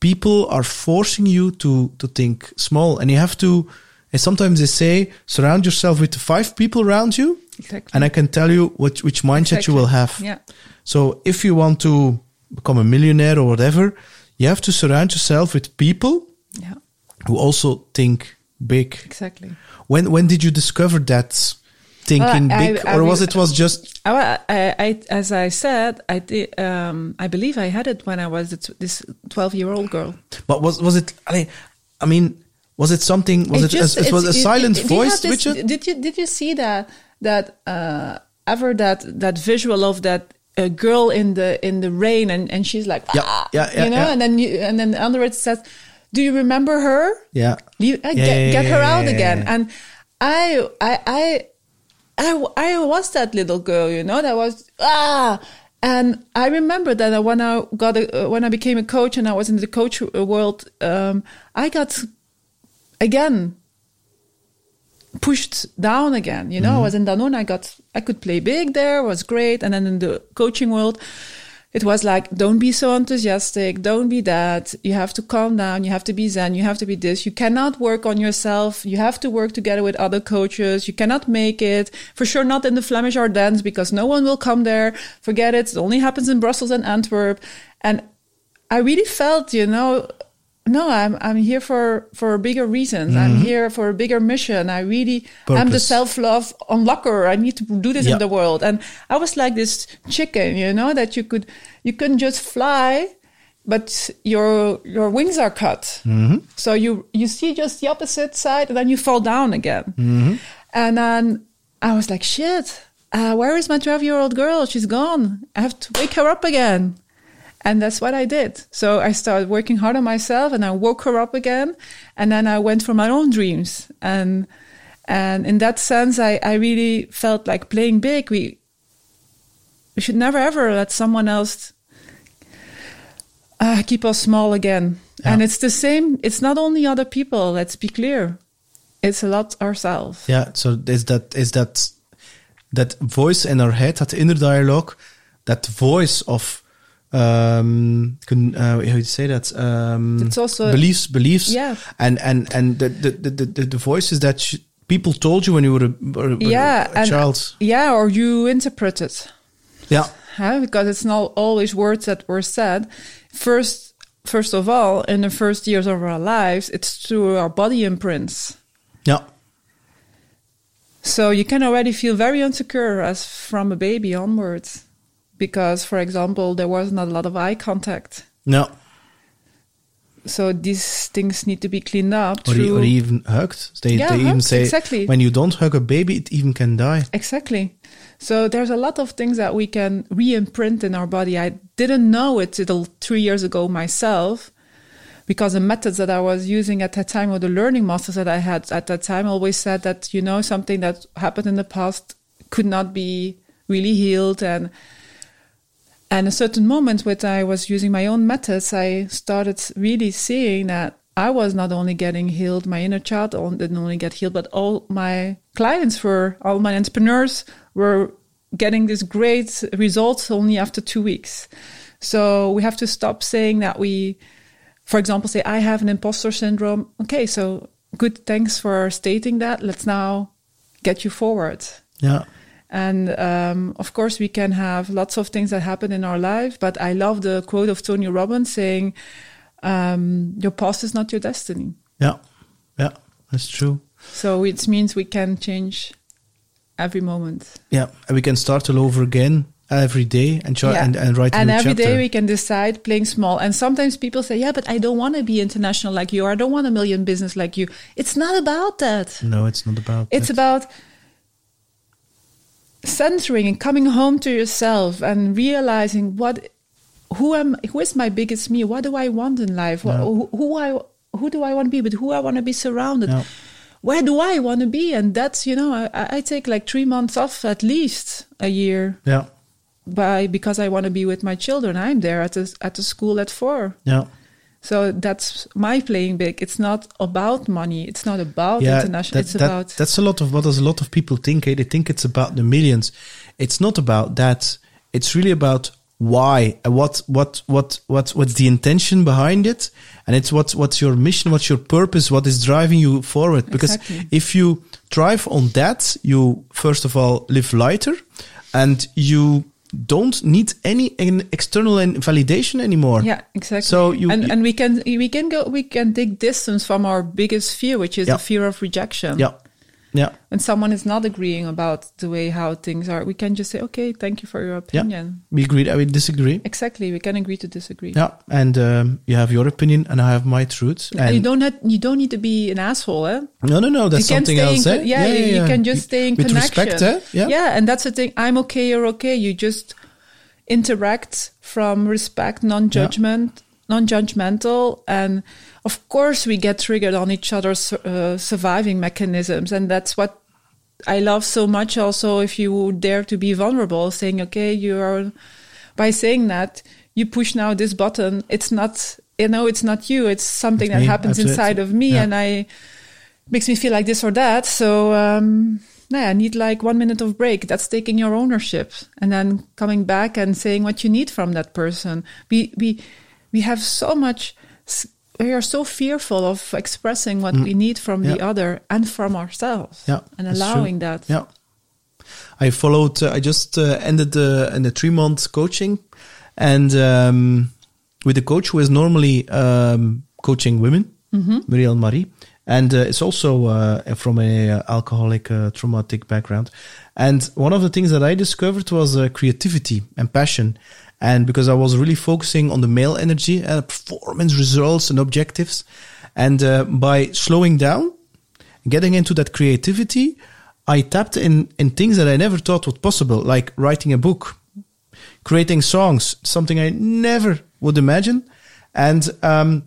people are forcing you to, to think small and you have to, and sometimes they say, surround yourself with the five people around you Exactly. And I can tell you which, which mindset exactly. you will have. Yeah. So if you want to become a millionaire or whatever, you have to surround yourself with people yeah. who also think big. Exactly. When when did you discover that thinking well, I, big, I, I, or was it was just? I, as I said, I did. Um, I believe I had it when I was this twelve-year-old girl. But was was it? I mean, I mean, was it something? Was it? it, just, a, it was a silent voice, this, Richard? Did you did you see that? That uh, ever that that visual of that uh, girl in the in the rain and and she's like ah, yeah, yeah, you know yeah. and then you, and then under it says do you remember her? Yeah, you, uh, get, get her out again. and I I I I I was that little girl you know that was ah! And I remember that when I got a, uh, when I became a coach and I was in the coach world, um, I got again pushed down again. You know, mm-hmm. I was in Danone. I got, I could play big there, was great. And then in the coaching world, it was like, don't be so enthusiastic. Don't be that. You have to calm down. You have to be zen. You have to be this. You cannot work on yourself. You have to work together with other coaches. You cannot make it. For sure, not in the Flemish Ardennes because no one will come there. Forget it. It only happens in Brussels and Antwerp. And I really felt, you know, no i'm i'm here for for bigger reasons. Mm-hmm. i'm here for a bigger mission. I really Purpose. i'm the self-love unlocker. I need to do this in the world. And i was like this chicken you know that you could you couldn't just fly but your your wings are cut. Mm-hmm. so you you see just the opposite side and then you fall down again. Mm-hmm. and then i was like shit uh, where is my 12 year old girl? She's gone. I have to wake her up again and that's what I did. So I started working hard on myself and I woke her up again. And then I went for my own dreams. And, and in that sense, I, I really felt like playing big. We, we should never ever let someone else uh, keep us small again. And it's the same. It's not only other people. Let's be clear. It's a lot ourselves. Yeah. So is that is that that voice in our head, that inner dialogue, that voice of um can uh, how do you say that um It's also- beliefs beliefs Yeah. and and and the the the, the, the voices that sh- people told you when you were a, a- Yeah, a and- child Yeah, or you interpret it. yeah huh? because it's not always words that were said. First, first of all, in the first years of our lives, it's through our body imprints. yeah So you can already feel very insecure as from a baby onwards, because, for example, there was not a lot of eye contact. no So these things need to be cleaned up. or, through or even hugged they, Yeah, they even say exactly. when you don't hug a baby it even can die Exactly. So there's a lot of things that we can re-imprint in our body. I didn't know it till three years ago myself, because the methods that I was using at that time or the learning masters that I had at that time always said that, you know, something that happened in the past could not be really healed and and a certain moment when I was using my own methods, I started really seeing that I was not only getting healed, my inner child didn't only get healed, but all my clients were, all my entrepreneurs were getting these great results only after two weeks. So we have to stop saying that we, for example, say, I have an imposter syndrome. Okay, so good, thanks for stating that. Let's now get you forward. yeah And um, of course, we can have lots of things that happen in our life. But I love the quote of Tony Robbins saying, um, "Your past is not your destiny." yeah yeah that's true So it means we can change every moment. Yeah, and we can start all over again every day and try and, and write a and every chapter. day we can decide playing small. And sometimes people say, "Yeah, but I don't want to be international like you. Or I don't want a million business like you." It's not about that. no, it's not about. It's that. about centering and coming home to yourself and realizing what who am who is my biggest me? What do i want in life? Yeah. who, who i who do i want to be? But who i want to be surrounded? Yeah. where do i want to be? And that's you know I, I take like three months off at least a year. Yeah, by because i want to be with my children. I'm there at the at the school at four. Yeah, so that's my playing big it's not about money it's not about yeah. international that- it's that- about that's a lot of what does a lot of people think. Eh? They think it's about the millions. It's not about that. It's really about why and what what what what what's the intention behind it, and it's what's what's your mission, what's your purpose, what is driving you forward. Because Exactly. if you drive on that, you first of all live lighter, and you don't need any an external validation anymore. Yeah, exactly. So you- and you- and we can we can go we can take distance from our biggest fear, which is Yeah. the fear of rejection. Yeah. Yeah. When someone is not agreeing about the way how things are, we can just say, "Okay, thank you for your opinion. Yeah. We agree. I would disagree. Exactly. We can agree to disagree. Yeah. And um, you have your opinion, and I have my truth. And you don't have, you don't need to be an asshole, eh? no, no, no. That's something else. eh? co- yeah, you- you can just stay in with connection. respect. Eh? Yeah. yeah, and that's the thing. I'm okay, you're okay. You just interact from respect, non-judgment, non-judgmental, and of course we get triggered on each other's uh, surviving mechanisms, and that's what I love so much. Also, if you dare to be vulnerable, saying, "Okay, you are," by saying that you push now this button. It's not, you know, it's not you. It's something It's that me, happens absolutely. inside of me, Yeah. and I makes me feel like this or that. So um, yeah, I need like one minute of break. That's taking your ownership and then coming back and saying what you need from that person. We we we have so much. We are so fearful of expressing what we need from the Mm. Other and from ourselves, Yeah, and allowing that. Yeah. I followed. Uh, I just uh, ended the in the three month coaching, and um, with a coach who is normally um, coaching women, Mm-hmm. Muriel Marie, and uh, it's also uh, from a uh, alcoholic uh, traumatic background. And one of the things that I discovered was uh, creativity and passion. And because I was really focusing on the male energy, uh, performance results and objectives, and uh, by slowing down, getting into that creativity, I tapped in in things that I never thought was possible, like writing a book, creating songs, something I never would imagine. And um,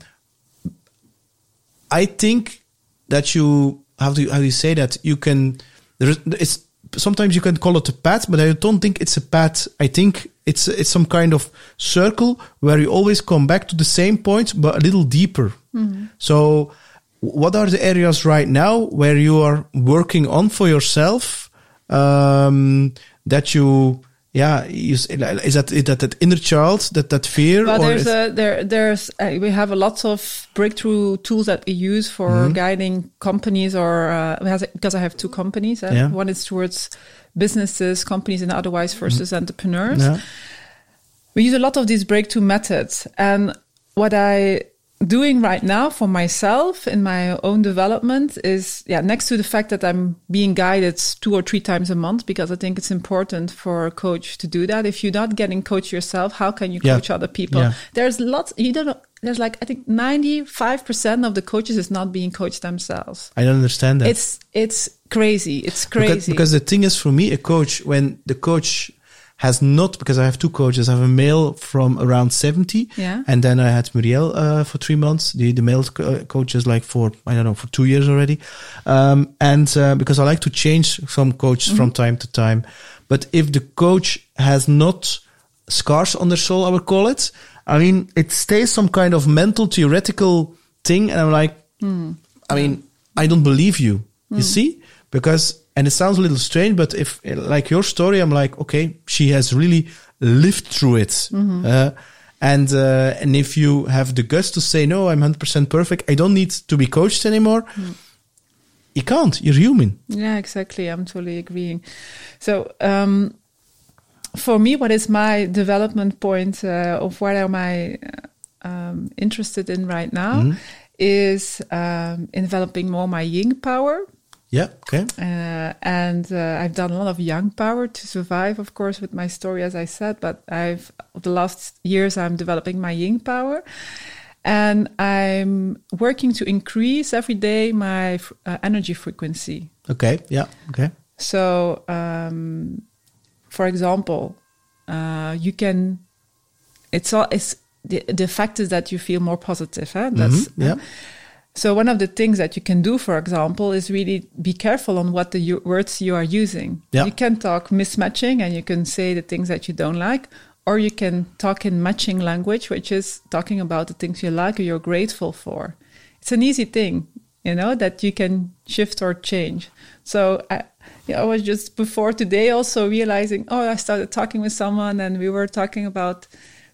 I think that you how do how do you say that you can there is it's sometimes you can call it a path, but I don't think it's a path. I think it's it's some kind of circle where you always come back to the same point, but a little deeper. So, what are the areas right now where you are working on for yourself um, that you? Yeah, you, is that is that that inner child, that that fear, Well, there's a, there there's uh, we have a lot of breakthrough tools that we use for Mm-hmm. guiding companies or uh, because I have two companies. Uh, Yeah. One is towards businesses, companies, and otherwise versus entrepreneurs. Mm-hmm. yeah. we use a lot of these breakthrough methods and what i doing right now for myself in my own development is yeah next to the fact that i'm being guided two or three times a month because i think it's important for a coach to do that if you're not getting coach yourself how can you Yeah. coach other people Yeah. there's lots you don't there's like i think 95% of the coaches is not being coached themselves I don't understand that. it's it's crazy it's crazy Because, because the thing is, for me, a coach, when the coach has not, because I have two coaches, I have a male from around 70. Yeah. And then I had Muriel uh, for three months. The, the male co- uh, coach is like for, I don't know, for two years already. Um, and uh, because I like to change some coaches from time to time. But if the coach has not scars on their soul, I would call it, I mean, it stays some kind of mental, theoretical thing. And I'm like, I mean, I don't believe you. You see? Because, and it sounds a little strange, but if, like your story, I'm like, okay, she has really lived through it. Uh, and, uh, and if you have the guts to say, no, I'm 100% perfect, I don't need to be coached anymore, you can't. You're human. Yeah, exactly. I'm totally agreeing. So, um, for me, what is my development point uh, of what am I um, interested in right now is um, in developing more my Ying power. Yeah. Okay. Uh, and uh, I've done a lot of Yang power to survive, of course, with my story, as I said. But I've the last years I'm developing my Ying power, and I'm working to increase every day my f- uh, energy frequency. Okay. Yeah. Okay. So, um, for example, uh, you can. It's all. It's the the fact is that you feel more positive. Huh? That's Mhm, yeah. so one of the things that you can do, for example, is really be careful on what the u- words you are using. Yeah. You can talk mismatching and you can say the things that you don't like, or you can talk in matching language, which is talking about the things you like or you're grateful for. It's an easy thing, you know, that you can shift or change. So I, yeah, I was just before today also realizing, oh, I started talking with someone and we were talking about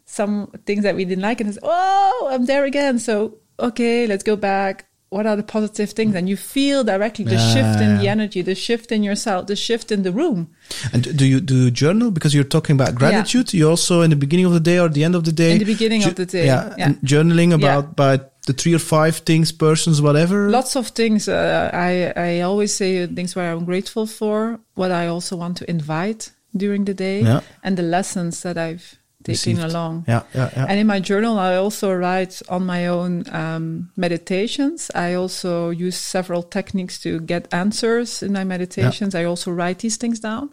some things that we didn't like, and it's, oh, I'm there again. So okay, let's go back. What are the positive things? And you feel directly the shift in the energy, the shift in yourself, the shift in the room. And do you do you journal because you're talking about gratitude? You also in the beginning of the day or the end of the day. In the beginning of the day, Yeah, yeah. journaling Yeah. about about the three or five things, persons, whatever. Lots of things. Uh, I I always say things where I'm grateful for, what I also want to invite during the day, Yeah. and the lessons that I've taken Received. along. Yeah, yeah, yeah. And in my journal, I also write on my own um, meditations. I also use several techniques to get answers in my meditations. I also write these things down.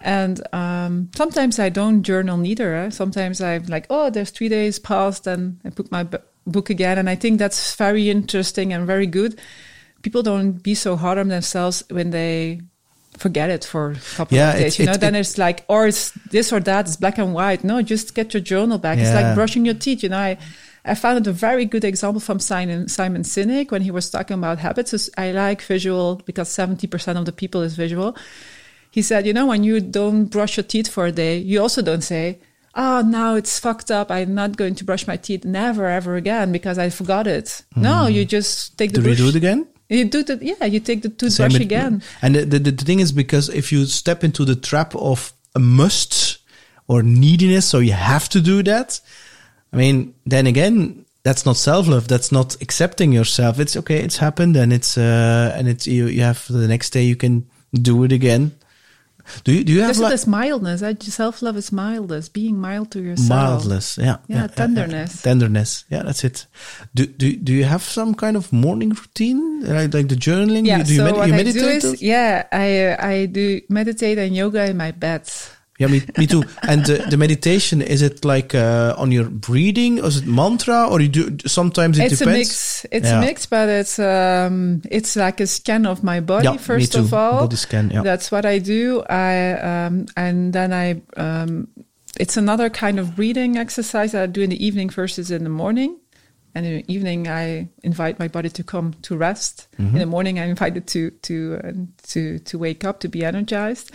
And um, sometimes I don't journal neither. eh. Sometimes I'm like, oh, there's three days past, and I put my book again. And I think that's very interesting and very good. People don't be so hard on themselves when they forget it for a couple Yeah, of days. You know, it- then it- it's like, or it's this or that, it's black and white. No, just get your journal back. It's like brushing your teeth. You know, I, I found a very good example from Simon, Simon Sinek when he was talking about habits. I like visual because 70% of the people is visual. He said, you know, when you don't brush your teeth for a day, you also don't say, oh, now it's fucked up. I'm not going to brush my teeth never, ever again because I forgot it. No, you just take the do we brush. do it again? You do the, yeah, you take the toothbrush with- again. And the, the, the thing is because if you step into the trap of a must or neediness, so you have to do that. I mean, then again, that's not self love. That's not accepting yourself. It's okay. It's happened, and it's uh, and it's you. You have the next day you can do it again. Do you do you have There's like this mildness. Self love is mildness, being mild to yourself. mildness? Yeah, Yeah, tenderness. tenderness. Yeah, that's it. Do do do you have some kind of morning routine like like the journaling? Yeah, do, do you, so med- what you I meditate? do is, yeah, I uh, I do meditate and yoga in my bed. Yeah, me, me too. And the, the meditation is it like uh, on your breathing, or is it mantra, or you do sometimes it it's depends. a mix. It's Yeah. a mix, but it's um it's like a scan of my body Yeah, first of all. Body scan, yeah. That's what I do. I um and then I um it's another kind of breathing exercise that I do in the evening versus in the morning. And in the evening, I invite my body to come to rest. In the morning, I invite it to to uh, to to wake up to be energized.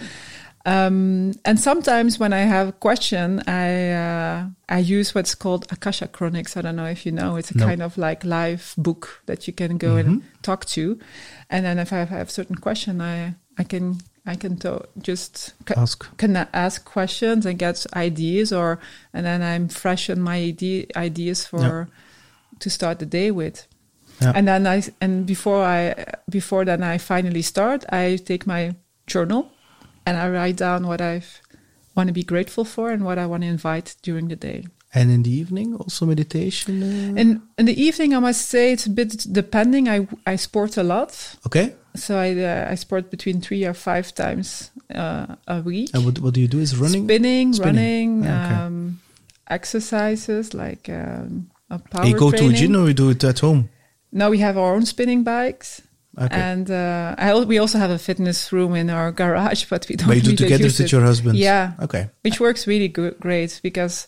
Um, and sometimes when I have a question, I uh, I use what's called Akasha Chronics. I don't know if you know. It's a No. kind of like live book that you can go and talk to. And then if I have a certain question, I I can I can to- just ca- Ask. can ask questions and get ideas, or and then I'm fresh on my idea, ideas for to start the day with. Yeah. And then I and before I before then I finally start, I take my journal and I write down what I want to be grateful for and what I want to invite during the day. And in the evening, also meditation. uh, In in the evening, I must say it's a bit depending. I I sport a lot, okay. so I uh, I sport between three or five times uh, a week. And what, what do you do? Is running? Spinning, Spinning. running, Ah, okay. um, exercises like um, a power you go to a gym or you do it at home? No, we have our own spinning bikes. Okay. And uh, I, we also have a fitness room in our garage, but we don't. but you do really together with it. your husband? Yeah, Okay. which works really good, great because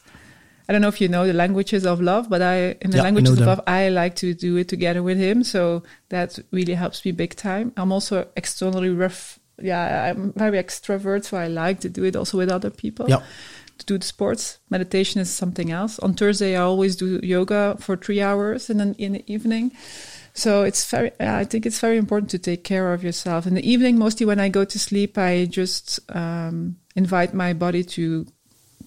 I don't know if you know the languages of love, but I in the Yeah, languages of them. love I like to do it together with him, so that really helps me big time. I'm also externally ref. Yeah, I'm very extrovert, so I like to do it also with other people. Yeah. To do the sports, meditation is something else. On Thursday, I always do yoga for three hours, and then in the evening. So it's very. I think it's very important to take care of yourself. In the evening, mostly when I go to sleep, I just um, invite my body to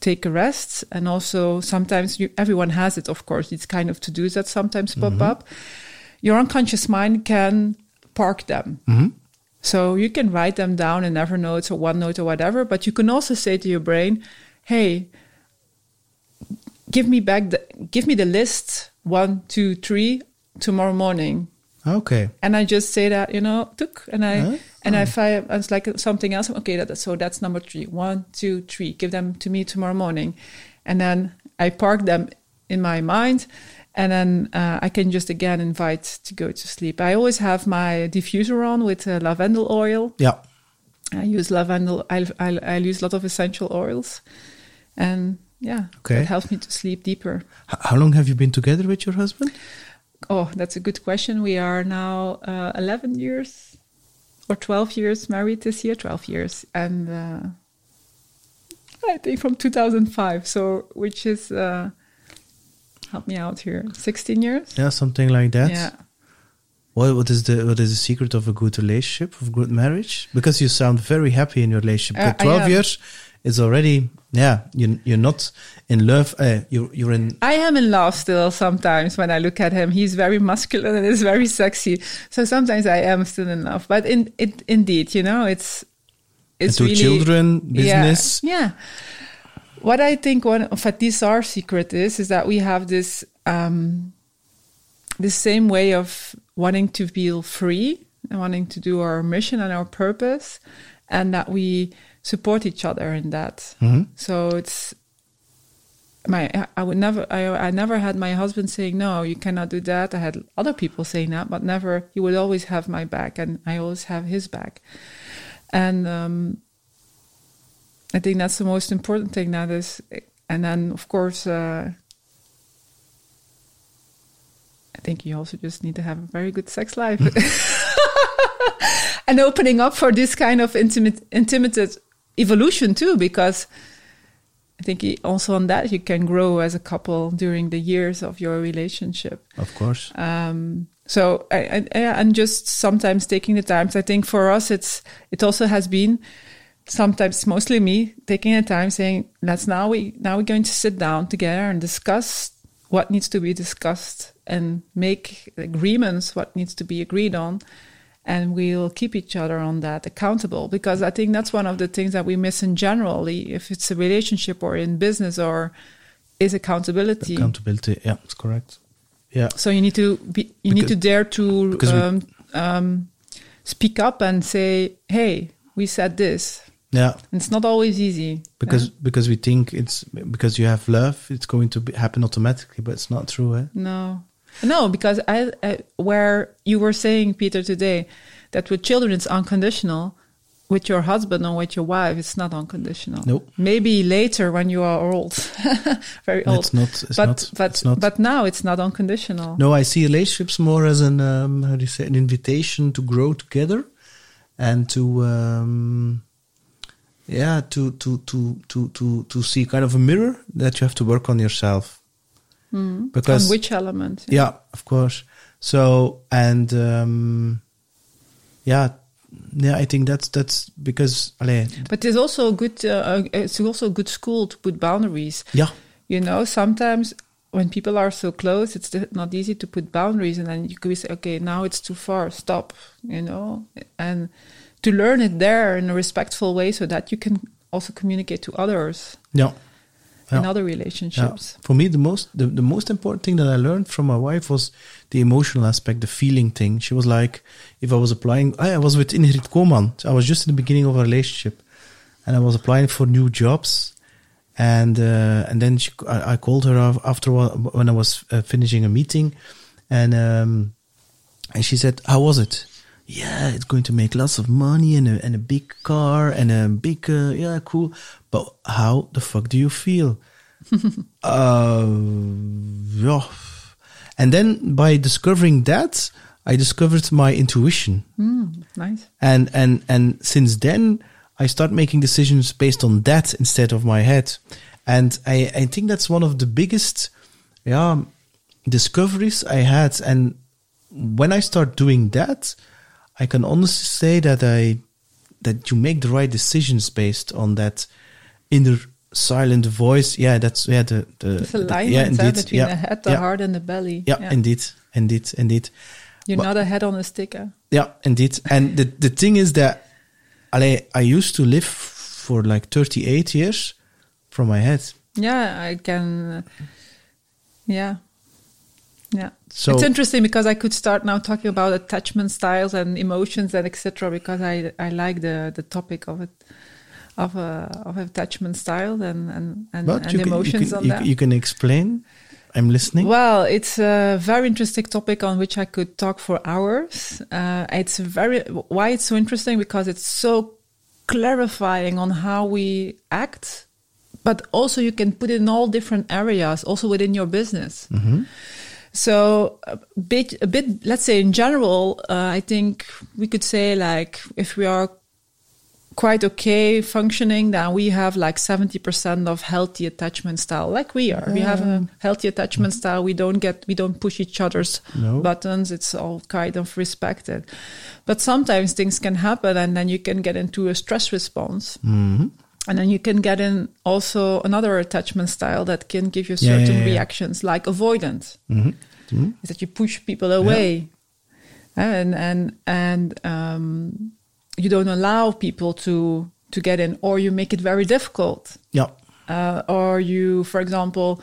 take a rest, and also sometimes you, everyone has it. Of course, it's kind of to dos that sometimes pop up. Your unconscious mind can park them. Mhm. So you can write them down in Evernote or OneNote or whatever, but you can also say to your brain, "Hey, give me back the give me the list one, two, three tomorrow morning." Okay. And I just say that, you know, took, and I Huh? and if I find it's like something else, okay, that, so that's number three. One, two, three. Give them to me tomorrow morning, and then I park them in my mind, and then uh, I can just again invite to go to sleep. I always have my diffuser on with uh, lavender oil. Yeah. I use lavender. I, I I use a lot of essential oils, and yeah, Okay. it helps me to sleep deeper. How long have you been together with your husband? Oh, that's a good question. We are now uh, 11 years or 12 years married this year, 12 years. And uh, I think from 2005. So, which is, uh, help me out here, 16 years? Yeah, something like that. Yeah. What what is the what is the secret of a good relationship, of good marriage? Because you sound very happy in your relationship. Uh, At Twelve years is already yeah. You you're not in love. Uh, you you're in I am in love still sometimes when I look at him. He's very masculine and is very sexy. So sometimes I am still in love. But in it indeed, you know, it's it's really children, business. Yeah. yeah. What I think one of at least our secret is is that we have this um the same way of wanting to feel free and wanting to do our mission and our purpose and that we support each other in that. Mhm. So it's my I- I would never I I never had my husband saying no you cannot do that. I had other people saying that, but never he would always have my back and I always have his back. And um, I think that's the most important thing. That is, and then of course, uh, I think you also just need to have a very good sex life and opening up for this kind of intimate, intimate evolution too, because I think also on that you can grow as a couple during the years of your relationship. Of course. Um, so I, I, and just sometimes taking the times. I think for us, it's it also has been sometimes mostly me taking the time saying, "Let's now we now we're going to sit down together and discuss what needs to be discussed and make agreements what needs to be agreed on." And we'll keep each other on that accountable because I think that's one of the things that we miss in generally, if it's a relationship or in business or is accountability. Accountability. Yeah, it's correct. Yeah. So you need to be, you need to dare to because we- um, um, speak up and say, "Hey, we said this." Yeah. It's not always easy Because yeah? because we think it's because you have love, it's going to be, happen automatically, but it's not true. Eh? no, no, because I, I where you were saying Peter today that with children it's unconditional. with your husband or with your wife, it's not unconditional. Nope. Maybe later when you are old, very old. It's not. It's but not. but it's not. but now it's not unconditional. No, I see relationships more as an um, how do you say an invitation to grow together, and to um, yeah to to to to to to see kind of a mirror that you have to work on yourself Mm. because On which element? yeah of course so and um, yeah yeah I think that's that's because allez, But it's also a good. Uh, it's also a good school to put boundaries. yeah You know, sometimes when people are so close, it's not easy to put boundaries, and then you could say, "Okay, now it's too far. Stop." You know, and to learn it there in a respectful way, so that you can also communicate to others yeah in Yeah. other Yeah. relationships. For me, the most the, the most important thing that I learned from my wife was the emotional aspect, the feeling thing. She was like, if I was applying, I, I was with Ingrid Koman. I was just in the beginning of a relationship, and I was applying for new jobs, and uh, and then she, I, I called her af- after when I was uh, finishing a meeting, and um, and she said, "How was it?" Yeah, it's going to make lots of money and a, and a big car and a big uh, yeah cool. But how the fuck do you feel? uh, yeah. And then by discovering that, I discovered my intuition, Mm, nice. and and and since then, I start making decisions based on that instead of my head, and I I think that's one of the biggest, yeah, discoveries I had. And when I start doing that, I can honestly say that I that you make the right decisions based on that inner silent voice. Yeah, that's yeah the the, the- alignment yeah indeed between yeah, the head, the yeah, heart, and the belly. yeah, indeed indeed indeed You're But- not a head on a stick. eh? yeah indeed and the the thing is that allee, I used to live for like 38 years from my head Yeah, I can. uh, yeah. Yeah. So- it's interesting because I could start now talking about attachment styles and emotions and etc. Because I I like the the topic of it of uh, of attachment style and and and, but and you, can, you, emotions can, on you, that. you can explain I'm listening Well, it's a very interesting topic on which I could talk for hours. Uh, it's very why it's so interesting because it's so clarifying on how we act, but also you can put it in all different areas, also within your business. So a bit, a bit, let's say in general, uh, I think we could say like if we are quite okay functioning, then we have like 70% of healthy attachment style, like we are. We have a healthy attachment style. We don't get, we don't push each other's No. buttons. It's all kind of respected. But sometimes things can happen and then you can get into a stress response. Mhm. And then you can get in also another attachment style that can give you certain yeah, yeah. reactions, like avoidance Mhm. Mhm. is that you push people away and and and um, you don't allow people to to get in or you make it very difficult yeah uh, or you for example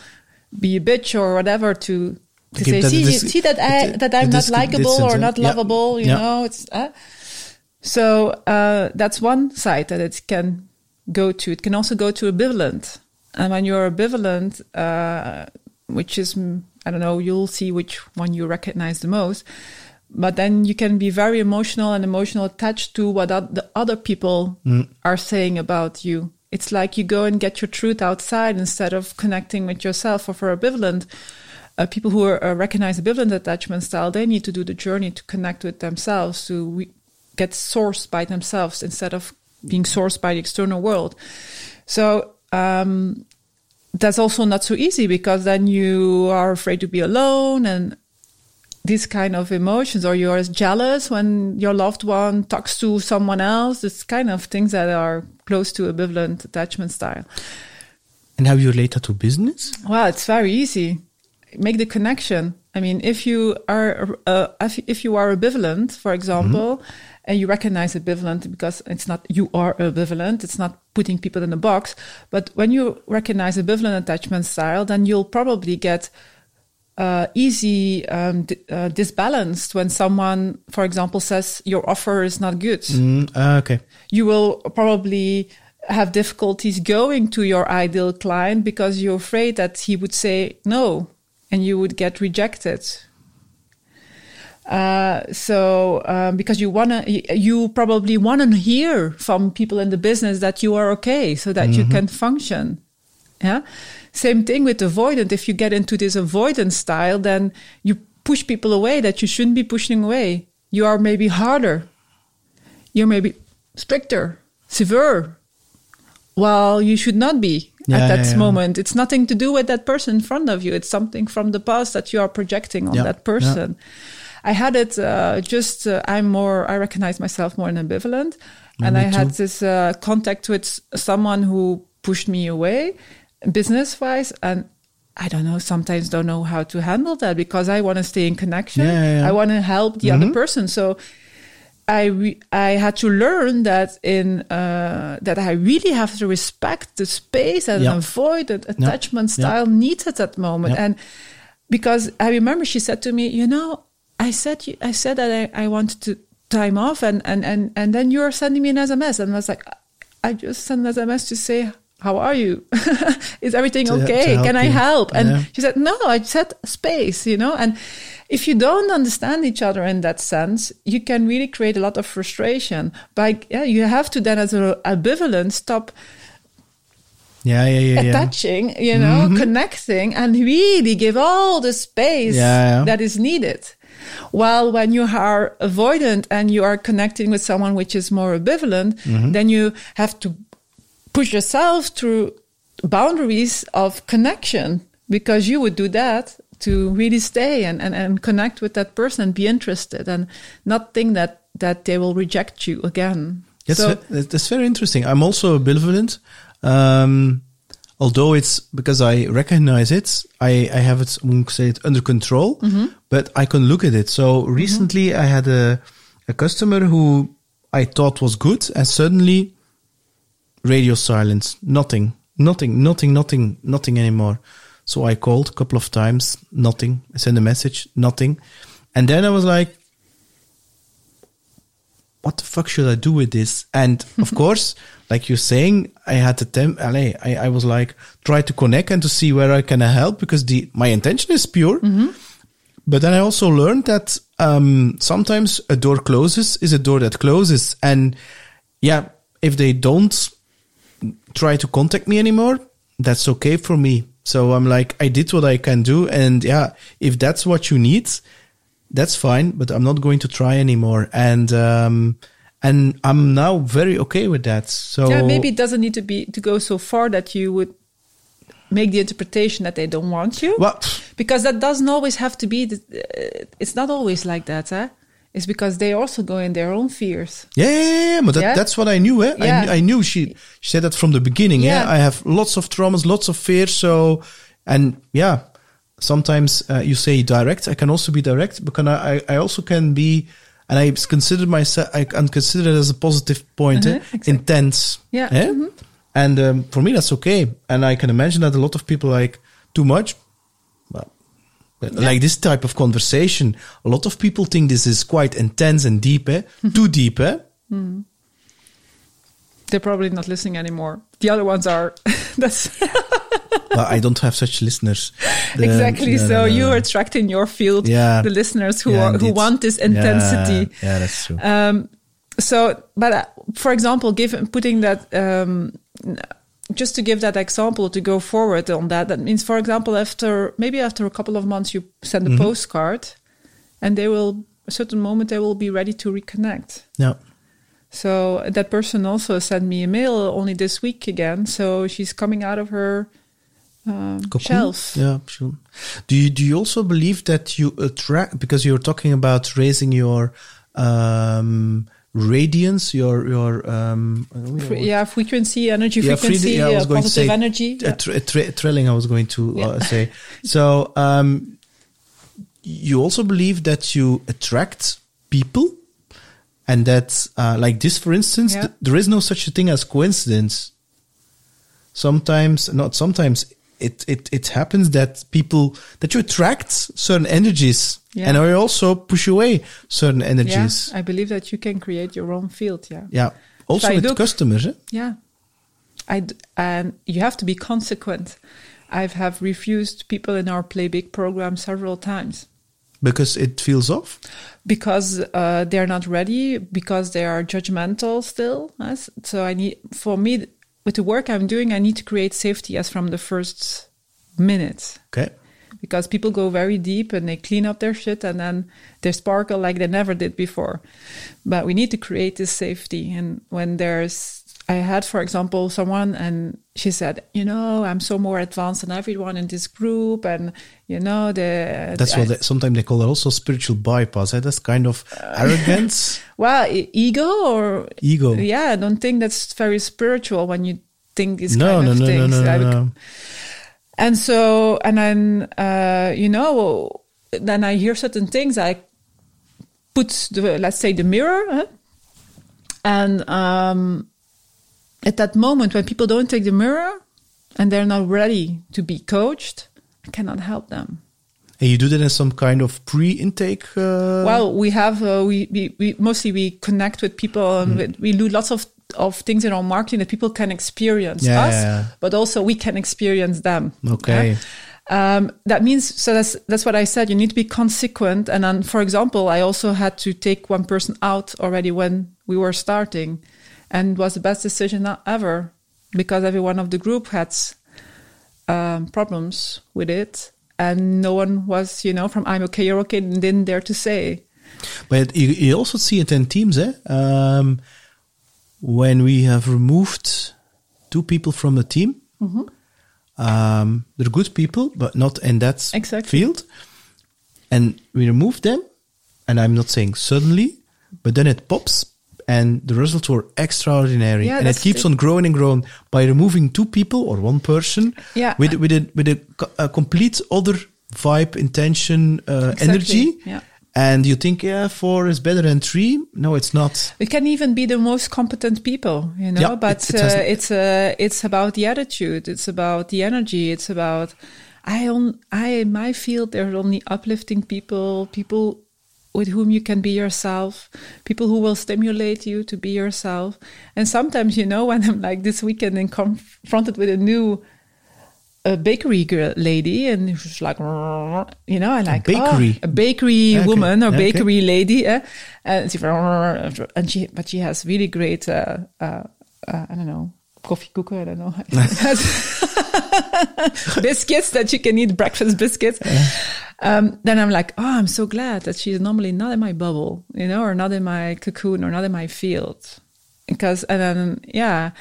be a bitch or whatever to to say that see, dis- see that I the, that I'm not likable or not yeah. lovable you Yeah. know it's uh, so uh, that's one side that it can go to. It can also go to ambivalent. And when you're ambivalent, uh, which is, mm, I don't know, you'll see which one you recognize the most. But then you can be very emotional and emotional attached to what the other people are saying about you. It's like you go and get your truth outside instead of connecting with yourself. Or for ambivalent, uh, people who are, uh, recognize ambivalent attachment style, they need to do the journey to connect with themselves, to re- get sourced by themselves instead of being sourced by the external world. So um, that's also not so easy because then you are afraid to be alone and these kind of emotions, or you're jealous when your loved one talks to someone else. It's kind of things that are close to ambivalent attachment style. and how you relate that to business Well, it's very easy. Make the connection. I mean, if you are uh, if, if you are ambivalent, for example, and you recognize ambivalent because it's not you are ambivalent, it's not putting people in a box. But when you recognize ambivalent attachment style, then you'll probably get uh, easy um, d- uh, disbalanced when someone, for example, says your offer is not good mm, ah, okay you will probably have difficulties going to your ideal client because you're afraid that he would say no and you would get rejected. Uh, so um, because you wanna, you probably wanna hear from people in the business that you are okay, so that you can function. Yeah. Same thing with avoidant. If you get into this avoidance style, then you push people away that you shouldn't be pushing away. You are maybe harder. You're maybe stricter, severe. Well, you should not be Yeah, at that yeah, yeah. moment. It's nothing to do with that person in front of you. It's something from the past that you are projecting on that person. I had it uh, just, uh, I'm more, I recognize myself more ambivalent. and I had this uh, contact with someone who pushed me away business wise. And I don't know, sometimes don't know how to handle that because I want to stay in connection. Yeah, yeah, Mm-hmm. yeah. I want to help the other person. So I re- I had to learn that in uh, that I really have to respect the space and Yeah. avoid the attachment Yeah. style needs at that moment. Yeah. And because I remember she said to me, you know, I said I said that I, I wanted to time off, and and and and then you're sending me an SMS, and I was like, I just sent an SMS to say. How are you? Is everything To- to okay? help Can I you. help? And Yeah. she said, No, I said space, you know? And if you don't understand each other in that sense, you can really create a lot of frustration. By yeah, you have to then, as a ambivalent, stop Yeah, yeah, yeah, yeah. attaching, you know, mm-hmm. connecting, and really give all the space Yeah, yeah. that is needed. While when you are avoidant and you are connecting with someone which is more ambivalent, Mm-hmm. then you have to push yourself through boundaries of connection because you would do that to really stay and, and, and connect with that person and be interested and not think that, that they will reject you again. That's, so, that's very interesting. I'm also ambivalent. Um, although it's because I recognize it, I, I have it, I won't say it under control, Mm-hmm. but I can look at it. So recently I had a, a customer who I thought was good and suddenly radio silence, nothing, nothing, nothing, nothing, nothing anymore. So I called a couple of times, nothing. I sent a message, nothing. And then I was like, what the fuck should I do with this? And of course, like you're saying, I had to tem- allez, I, I was like, try to connect and to see where I can help because the, my intention is pure. But then I also learned that, um, sometimes a door closes is a door that closes. And yeah, if they don't try to contact me anymore, that's okay for me. So I'm like, I did what I can do. And yeah, if that's what you need, that's fine, but I'm not going to try anymore. And, um, and I'm now very okay with that. So yeah, maybe it doesn't need to be to go so far that you would make the interpretation that they don't want you. well, because that doesn't always have to be. The, uh, it's not always like that, eh? It's because they also go in their own fears. yeah, yeah, yeah, but that, Yeah? that's what I knew. Eh? I, Yeah. knew, I knew she, she said that from the beginning. Yeah. Yeah. I have lots of traumas, lots of fears. So, and yeah, sometimes uh, you say direct. I can also be direct because I, I, I also can be, and I consider myself, I can consider it as a positive point, eh? Uh-huh, exactly. intense. Yeah. eh? Mhm. And um, for me, that's okay. And I can imagine that a lot of people like too much. Well, but like this type of conversation, a lot of people think this is quite intense and deep, eh? Too deep, eh? They're probably not listening anymore. The other ones are. That's well, I don't have such listeners. The- exactly. so you are attracting your field Yeah. the listeners who Yeah, are, who want this Yeah, intensity. Yeah, that's true. Um, so, but uh, for example, given putting that, um, just to give that example to go forward on that, that means, for example, after maybe after a couple of months, you send a Mm-hmm. postcard, and they will a certain moment they will be ready to reconnect. yeah. So that person also sent me a mail only this week again. So she's coming out of her um, shelf. Yeah, sure. Do you do you also believe that you attract because you're talking about raising your um radiance, your your um I don't know Fre- yeah, frequency, energy Yeah, frequency, yeah, I was uh, going to positive say energy. yeah. tra- tra- trailing. I was going to uh, say. So, um, you also believe that you attract people, and that, uh, like this, for instance, Yeah. th- there is no such a thing as coincidence. Sometimes, not sometimes, it it it happens that people that you attract certain energies, Yeah. and you also push away certain Yeah, energies. I believe that you can create your own field. Yeah. Yeah. Also I with look- customers, eh? Yeah. I d- and you have to be consequent. I have refused people in our Play Big program several times because it feels off. because uh, they're not ready because they are judgmental still yes? so i need for me with the work i'm doing i need to create safety as from the first minute Okay. because people go very deep and they clean up their shit and then they sparkle like they never did before but we need to create this safety and when there's i had for example someone and she said you know i'm so more advanced than everyone in this group and you know the That's I- what they, sometimes they call it also spiritual bypass. Eh? That's kind of arrogance, Well, e- ego or ego. yeah, I don't think that's very spiritual when you think these No, kind no, of no, no, things. no, no, bec- no. And so, and then uh, you know, then I hear certain things. I put the let's say the mirror, huh? and um, at that moment when people don't take the mirror and they're not ready to be coached, I cannot help them. And you do that in some kind of pre-intake. Uh, well we have uh, we, we we mostly we connect with people and Mm. we, we do lots of of things in our marketing that people can experience Yeah, us yeah, but also we can experience them Okay. Yeah? um, that means so that's that's what i said you need to be consequent and then for example i also had to take one person out already when we were starting and was the best decision ever because everyone of the group had um, problems with it and no one was you know from i'm okay you're okay didn't dare to say But you, you also see it in teams, eh? Um, when we have removed two people from the team, um, they're good people, but not in that Exactly. field. And we remove them, and I'm not saying suddenly, but then it pops, and the results were extraordinary, Yeah, and it keeps on growing and growing by removing two people or one person, Yeah. with with a with a, a complete other vibe, intention, uh, Exactly, energy. yeah. And you think, yeah, four is better than three? No, it's not. It can even be the most competent people, you know. Yeah, but it- it uh, it's uh, it's about the attitude. It's about the energy. It's about I on I in my field there are only uplifting people, people with whom you can be yourself, people who will stimulate you to be yourself. And sometimes, you know, when I'm like this weekend and confronted with a new a bakery girl, lady, and she's like, you know, I like a bakery? oh, a bakery Okay, woman or okay. bakery lady, eh? and she, and she, but she has really great, uh, uh, uh, I don't know, coffee cooker, I don't know, biscuits that you can eat, breakfast biscuits. Um, then I'm like, oh, I'm so glad that she's normally not in my bubble, you know, or not in my cocoon or not in my field. Because, and then, yeah,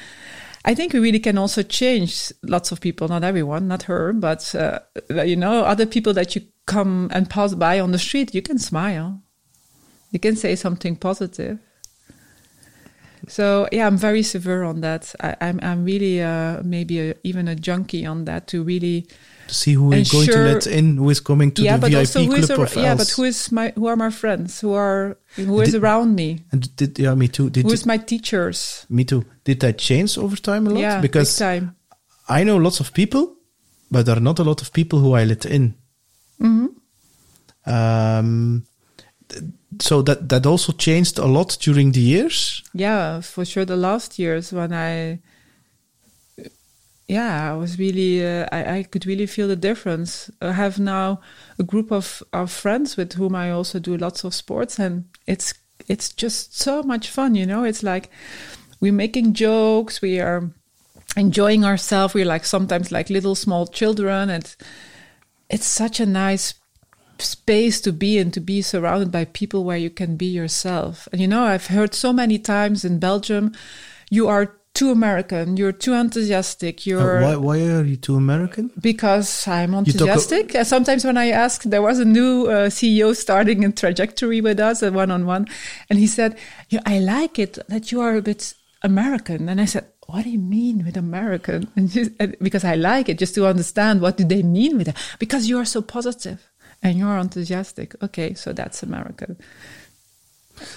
I think we really can also change lots of people, not everyone, not her, but, uh, you know, other people that you come and pass by on the street, you can smile. You can say something positive. So yeah, I'm very severe on that. I, I'm I'm really uh, maybe a, even a junkie on that to really To see who we're going to let in, who is coming to yeah, the but VIP also who club is ar- yeah, but who is my who are my friends who are who is Did- around me And did, yeah, me too. Did who is my teachers me too. Did that change over time a lot? yeah because big time I know lots of people, but there are not a lot of people who I let in. Mm-hmm. Um, so that that also changed a lot during the years. yeah for sure the last years when I yeah I was really uh, I, I could really feel the difference. I have now a group of, of friends with whom I also do lots of sports and it's it's just so much fun you know? It's like we're making jokes we are enjoying ourselves we're like sometimes like little small children. And it's such a nice space to be in to be surrounded by people where you can be yourself. And you know i've heard so many times in belgium you are too american you're too enthusiastic Uh, you're why, why are you too American? because I'm a- enthusiastic. Uh, Sometimes when I ask, there was a new uh, CEO starting in trajectory with us, a one on one, and he said, yeah, "I like it that you are a bit American." And I said, "What do you mean with American?" And she, and because I like it, just to understand what do they mean with it. Because you are so positive and you are enthusiastic. Okay, so that's American.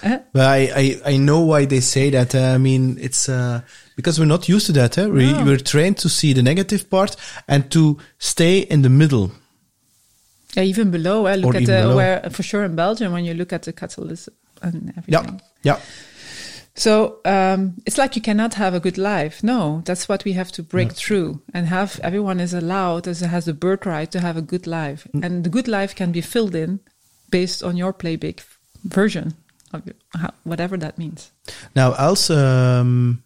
Uh, But I, I, I know why they say that. Uh, I mean, it's uh, because we're not used to that. Eh? We, No. We're trained to see the negative part and to stay in the middle. yeah, even below, uh, look Or at the below. where for sure in Belgium when you look at the catalyst and everything. Yeah, yeah. So um, it's like you cannot have a good life. No, that's what we have to break through and have. Everyone is allowed, as has the birthright, to have a good life, Mm. and the good life can be filled in based on your playback version of your, whatever that means. Now, Els, um,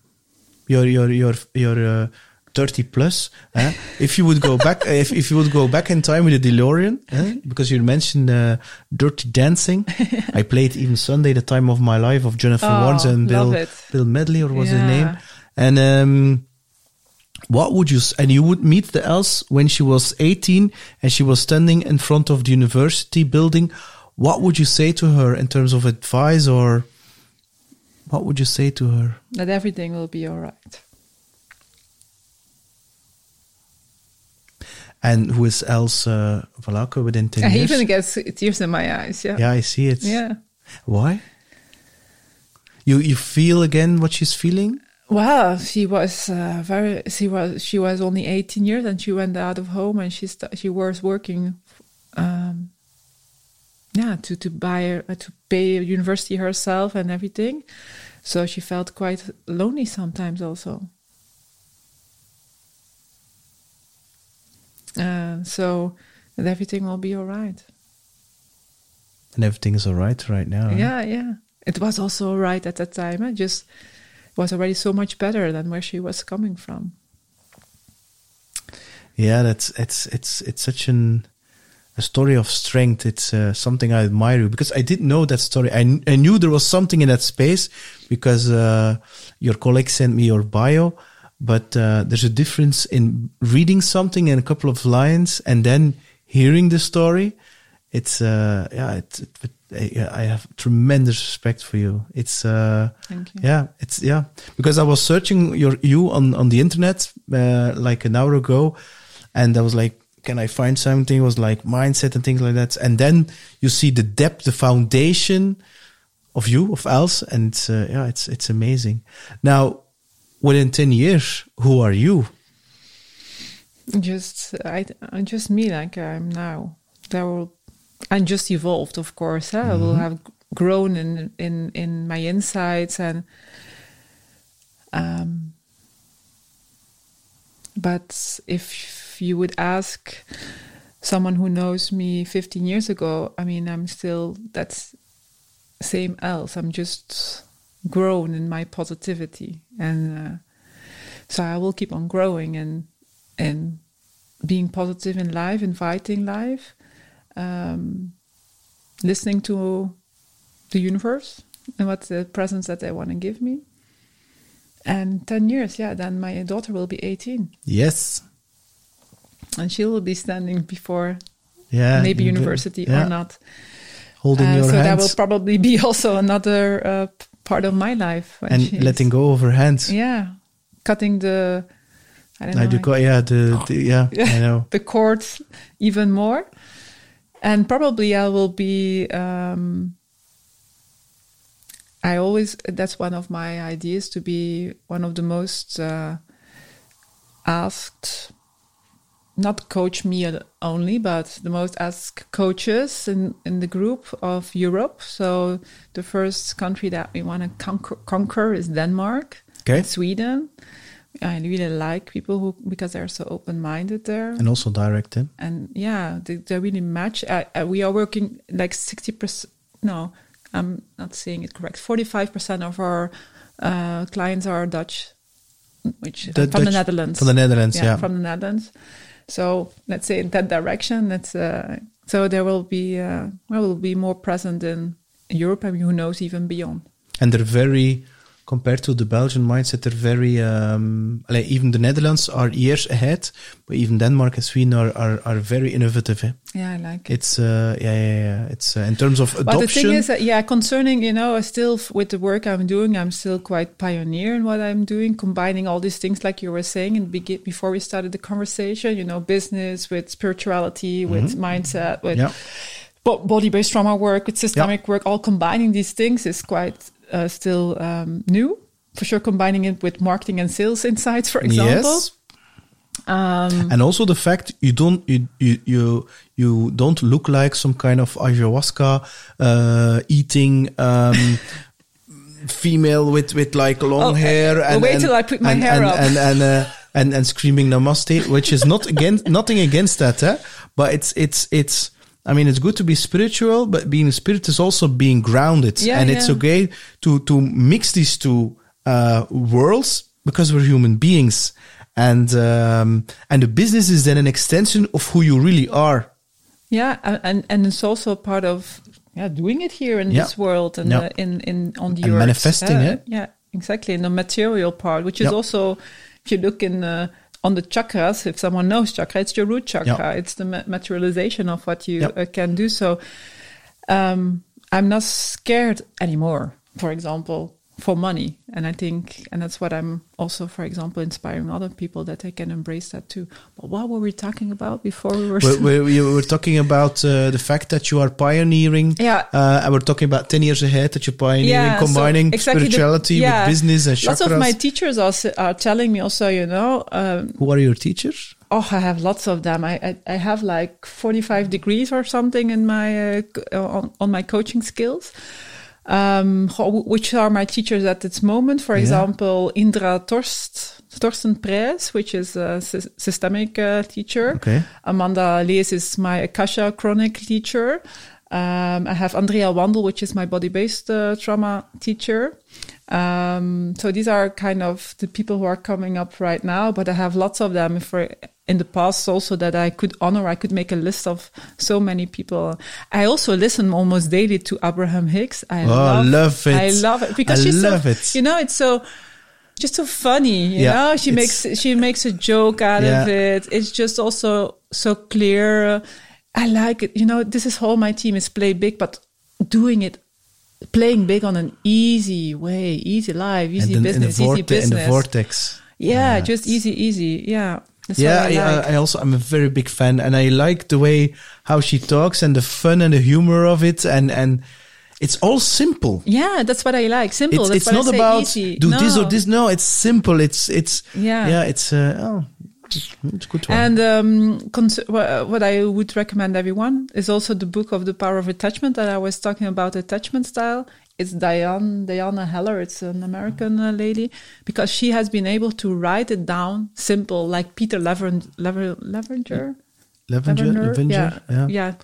you're you're you're you're uh, 30 plus. eh? If you would go back, if if you would go back in time with the DeLorean, eh? because you mentioned uh, Dirty Dancing, I played even Sunday, the time of my life of Jennifer Oh, Warnes and Bill it. Bill Medley, or was his name? And um, what would you? And you would meet the Els when she was 18 and she was standing in front of the university building. What would you say to her in terms of advice, or what would you say to her? That everything will be all right. And who is Els uh, within 10 I years? even get tears in my eyes. Yeah. yeah, I see it. Yeah. Why? You you feel again what she's feeling? Well, she was uh, very. She was. She was only eighteen years, and she went out of home, and she st- she was working. Yeah, to to buy uh, to pay university herself and everything, so she felt quite lonely sometimes also. Uh, so that everything will be all right. And everything is all right right now. Yeah, yeah. It was also all right at that time. It just was already so much better than where she was coming from. Yeah, that's it's it's it's such an a story of strength. It's uh, something I admire you because I didn't know that story. I, kn- I knew there was something in that space because uh, your colleague sent me your bio, but uh, there's a difference in reading something in a couple of lines and then hearing the story. It's uh, yeah, it's it, it, I I have tremendous respect for you. It's uh, Thank you. yeah, it's yeah. Because I was searching your you on on the internet uh, like an hour ago, and I was like, can I find something? It was like mindset and things like that. And then you see the depth, the foundation of you of Els, and it's, uh, yeah, it's it's amazing. Now, within ten years, who are you? Just I, I just me like I'm now. There will and just evolved, of course. Huh? I will have grown in in in my insights and um. But if you would ask someone who knows me 15 years ago, I mean, I'm still that's same Els. I'm just grown in my positivity, and uh, so I will keep on growing and and being positive in life, inviting life, um, listening to the universe and what the presents that they want to give me. And 10 years, yeah, then my daughter will be 18 Yes, and she will be standing before yeah, maybe in the- university yeah, or not. holding Uh, your so that will probably be also another uh, part of my life. and she's- letting go of her hands. Yeah, cutting the, I don't I know, do go, yeah, the, the yeah, I know. the cords even more. And probably I will be. Um, I always that's one of my ideas to be one of the most uh, asked, not coach me only, but the most asked coaches in in the group of Europe. So the first country that we want to conquer, conquer is Denmark, Okay, Sweden. I really like people who because they're so open minded there and also direct, eh? and yeah, they, they really match. I, I, we are working like sixty percent. No, I'm not saying it correct. Forty-five percent of our uh, clients are Dutch, which The from the Netherlands. from the Netherlands, yeah. from the Netherlands. So let's say in that direction. That's uh, so there will be uh, well, will be more present in Europe, and who knows even beyond. and they're very compared to the Belgian mindset. They're very um, like even the Netherlands are years ahead, but even Denmark and Sweden are are, are very innovative. Eh? Yeah, I like it. It's uh, yeah, yeah, yeah. It's uh, in terms of adoption. But the thing is, that, yeah, concerning you know, still with the work I'm doing, I'm still quite pioneer in what I'm doing, combining all these things, like you were saying, and begin before we started the conversation. You know, business with spirituality, with mindset, with yeah, body-based trauma work, with systemic work. All combining these things is quite uh, still um, new. For sure, combining it with marketing and sales insights, for example. yes. and also the fact you don't you you you, you don't look like some kind of ayahuasca uh, eating. Um, female with with like long Oh, hair uh, and wait and- till I put my and, hair and, up. and and uh, and, and screaming namaste which is not against nothing against that eh? but it's it's it's I mean, it's good to be spiritual, but being a spirit is also being grounded. Yeah, and it's okay to, to mix these two, uh, worlds because we're human beings. And, um, and the business is then an extension of who you really are. Yeah, and and it's also part of yeah doing it here in Yeah. this world and Yeah. uh, in in on the And earth. manifesting it. Yeah, exactly. In the material part, which is also if you look in uh, on the chakras, if someone knows chakra, it's your root chakra. Yeah. It's the ma- materialization of what you Yeah. uh, can do. So um, I'm not scared anymore. For example. For money, and I think, and that's what I'm also, for example, inspiring other people that they can embrace that too. But what were we talking about before we were? we, we, we were talking about uh, the fact that you are pioneering. Yeah. Uh, and we're talking about 10 years ahead that you're pioneering, so combining exactly the- spirituality yeah. with business and chakras. Lots of my teachers are, are telling me also, you know, um, Who are your teachers? oh, I have lots of them. I, I, I have like 45 degrees or something in my, uh, on, on my coaching skills. Um, which are my teachers at this moment? For Yeah. example, Indra Torst, Torsten Preiss, which is a sy- systemic uh, teacher. Okay. Amanda Lees is my Akasha chronic teacher. Um, I have Andrea Wandel, which is my body-based uh, trauma teacher. Um, so these are kind of the people who are coming up right now, but I have lots of them for in the past also that I could honor. I could make a list of so many people. I also listen almost daily to Abraham Hicks. I Oh, love, love it. I love it because I she's love so, it. you know, it's so, just so funny, you Yeah, know, she makes, she makes a joke out of it. It's just also so clear. I like it. You know, this is all my team is play big, but doing it, playing big on an easy way, easy life, easy and then in business, easy vorte- in business. the vortex. yeah, Yeah, just easy, easy. Yeah. That's yeah, I, I, like. I also I'm a very big fan, and I like the way how she talks and the fun and the humor of it, and and it's all simple. yeah, that's what I like. Simple. It's, that's it's what I not about easy. do this or this. No, it's simple. It's it's Yeah. yeah. It's uh, oh, it's good one. And um, cons- what I would recommend everyone is also the book of the power of attachment that I was talking about attachment style. It's Diane Diana Heller. It's an American uh, lady because she has been able to write it down simple, like Peter Lever- Lever- Levenger. Lavender, Lavender, Lavender, yeah. yeah.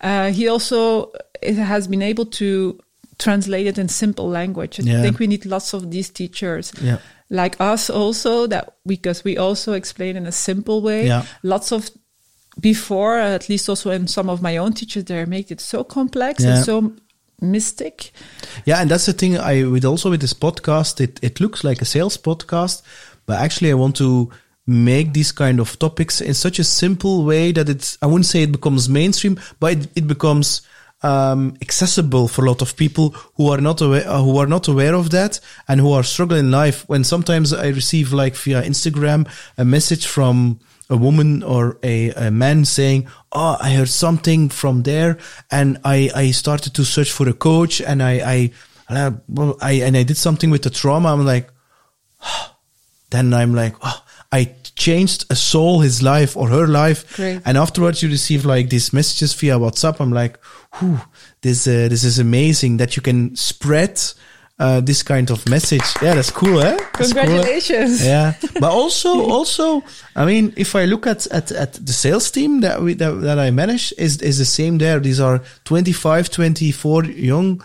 Uh, he also has been able to translate it in simple language. I Yeah. think we need lots of these teachers, Yeah. like us also, that because we also explain in a simple way. Yeah. Lots of before, at least also in some of my own teachers, they make it so complex and so mystic. Yeah, and that's the thing. I with also with this podcast, it it looks like a sales podcast, but actually, I want to make these kind of topics in such a simple way that it's. I wouldn't say it becomes mainstream, but it, it becomes um, accessible for a lot of people who are not aware uh, who are not aware of that and who are struggling in life. When sometimes I receive like via Instagram a message from a woman or a, a man saying, "Oh, I heard something from there, and I I started to search for a coach, and I I and I, well, I and I did something with the trauma." I'm like, then I'm like, oh, I changed a soul, his life or her life. Great. And afterwards, you receive like these messages via WhatsApp. I'm like, whew, this uh, this is amazing that you can spread uh, this kind of message. Yeah, that's cool, eh? That's cool, eh? Congratulations. yeah but also also i mean if i look at at, at the sales team that we that, that i manage is is the same there these are 25 24 young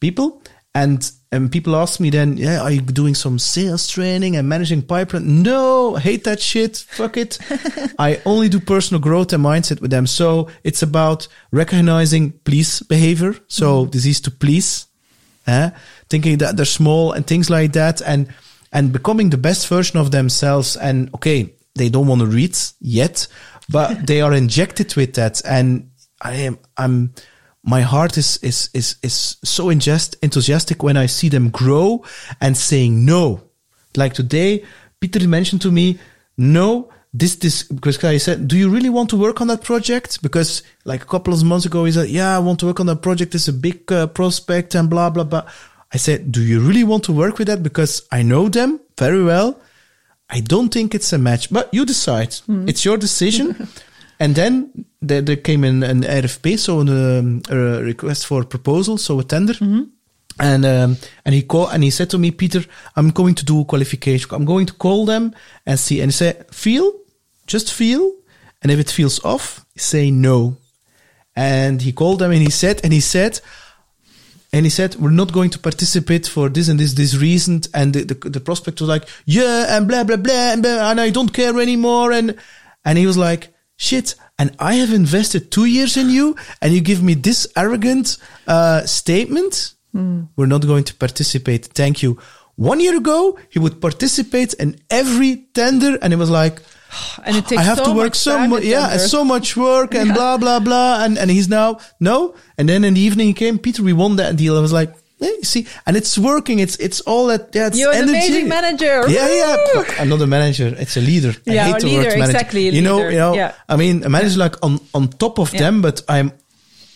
people and and people ask me then yeah are you doing some sales training and managing pipeline no I hate that shit. Fuck it. I only do personal growth and mindset with them. So it's about recognizing please behavior. So disease to please eh? thinking that they're small and things like that and and becoming the best version of themselves. And okay they don't want to read yet but they are injected with that. And i am i'm my heart is is is is so ingest, enthusiastic when i see them grow and saying no like today peter mentioned to me no this this because I said, do you really want to work on that project? Because like a couple of months ago, he said, yeah, I want to work on that project. It's a big uh, prospect and blah blah blah. I said, do you really want to work with that? Because I know them very well. I don't think it's a match, but you decide. It's your decision. and then there, there came in an RFP, so an, um, a request for proposal, so a tender. And um, and he called and he said to me, Peter, I'm going to do a qualification. I'm going to call them and see. And he said, feel, just feel, and if it feels off, say no. and he called them and he said, and he said, and he said, we're not going to participate for this and this, this reason. And the, the, the prospect was like, yeah, and blah, blah, blah, and, blah, and I don't care anymore. And, and he was like, shit. And I have invested two years in you and you give me this arrogant, uh, statement. We're not going to participate. Thank you. One year ago, he would participate in every tender and it was like, And it takes I have so to work so much, yeah, so much work and Yeah. blah blah blah, and and he's now no. And then in the evening he came, Peter, we won that deal. I was like, eh, you see, and it's working. It's it's all that. Yeah, it's You're an amazing manager. Yeah, yeah. But I'm not a manager. It's a leader. I Yeah, hate a the leader, word manager. exactly, You know, leader, you know. yeah. I mean, a manager like on on top of Yeah. them, but I'm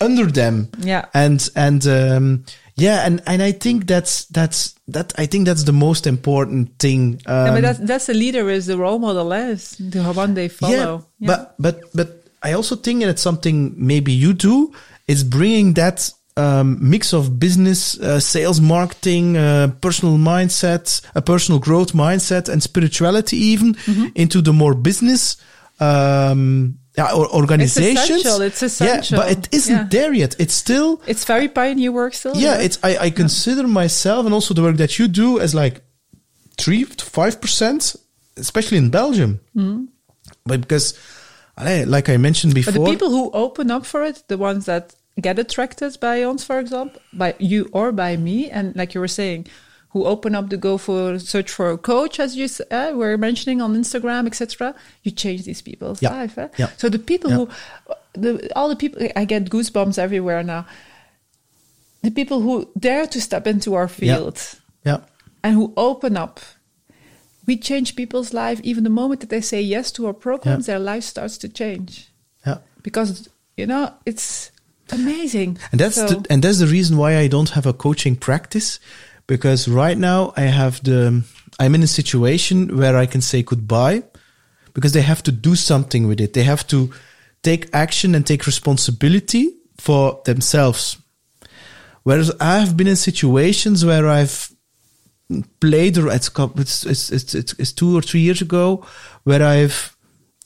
under them. Yeah. And and um, yeah, and and I think that's that's that. I think that's the most important thing. Um, Yeah, but that's, that's the leader is the role model is the one they follow. yeah, but but but I also think that it's something maybe you do is bringing that um, mix of business, uh, sales, marketing, uh, personal mindset, a personal growth mindset, and spirituality even Mm-hmm. into the more business. Um, yeah, or organizations. essential, it's essential. Yeah, but it isn't Yeah. there yet. It's still it's very pioneer work still. yeah, right? it's I, I consider myself and also the work that you do as like three to five percent, especially in Belgium. But because, like I mentioned Mm-hmm. But before, the people who open up for it, the ones that get attracted by ons, for example, by you or by me, and like you were saying, who open up to go for search for a coach, as you uh, were mentioning on Instagram, etc. You change these people's Yeah. life. Eh? Yeah. So the people Yeah. who, the all the people, I get goosebumps everywhere now. The people who dare to step into our field yeah, and who open up. We change people's life even the moment that they say yes to our programs, their life starts to change yeah. because you know it's amazing. And that's So- the, and that's the reason why I don't have a coaching practice because right now I have the I'm in a situation where I can say goodbye because they have to do something with it. They have to take action and take responsibility for themselves. Whereas I have been in situations where I've played, or it's, cou- it's, it's, it's, it's, it's two or three years ago, where I've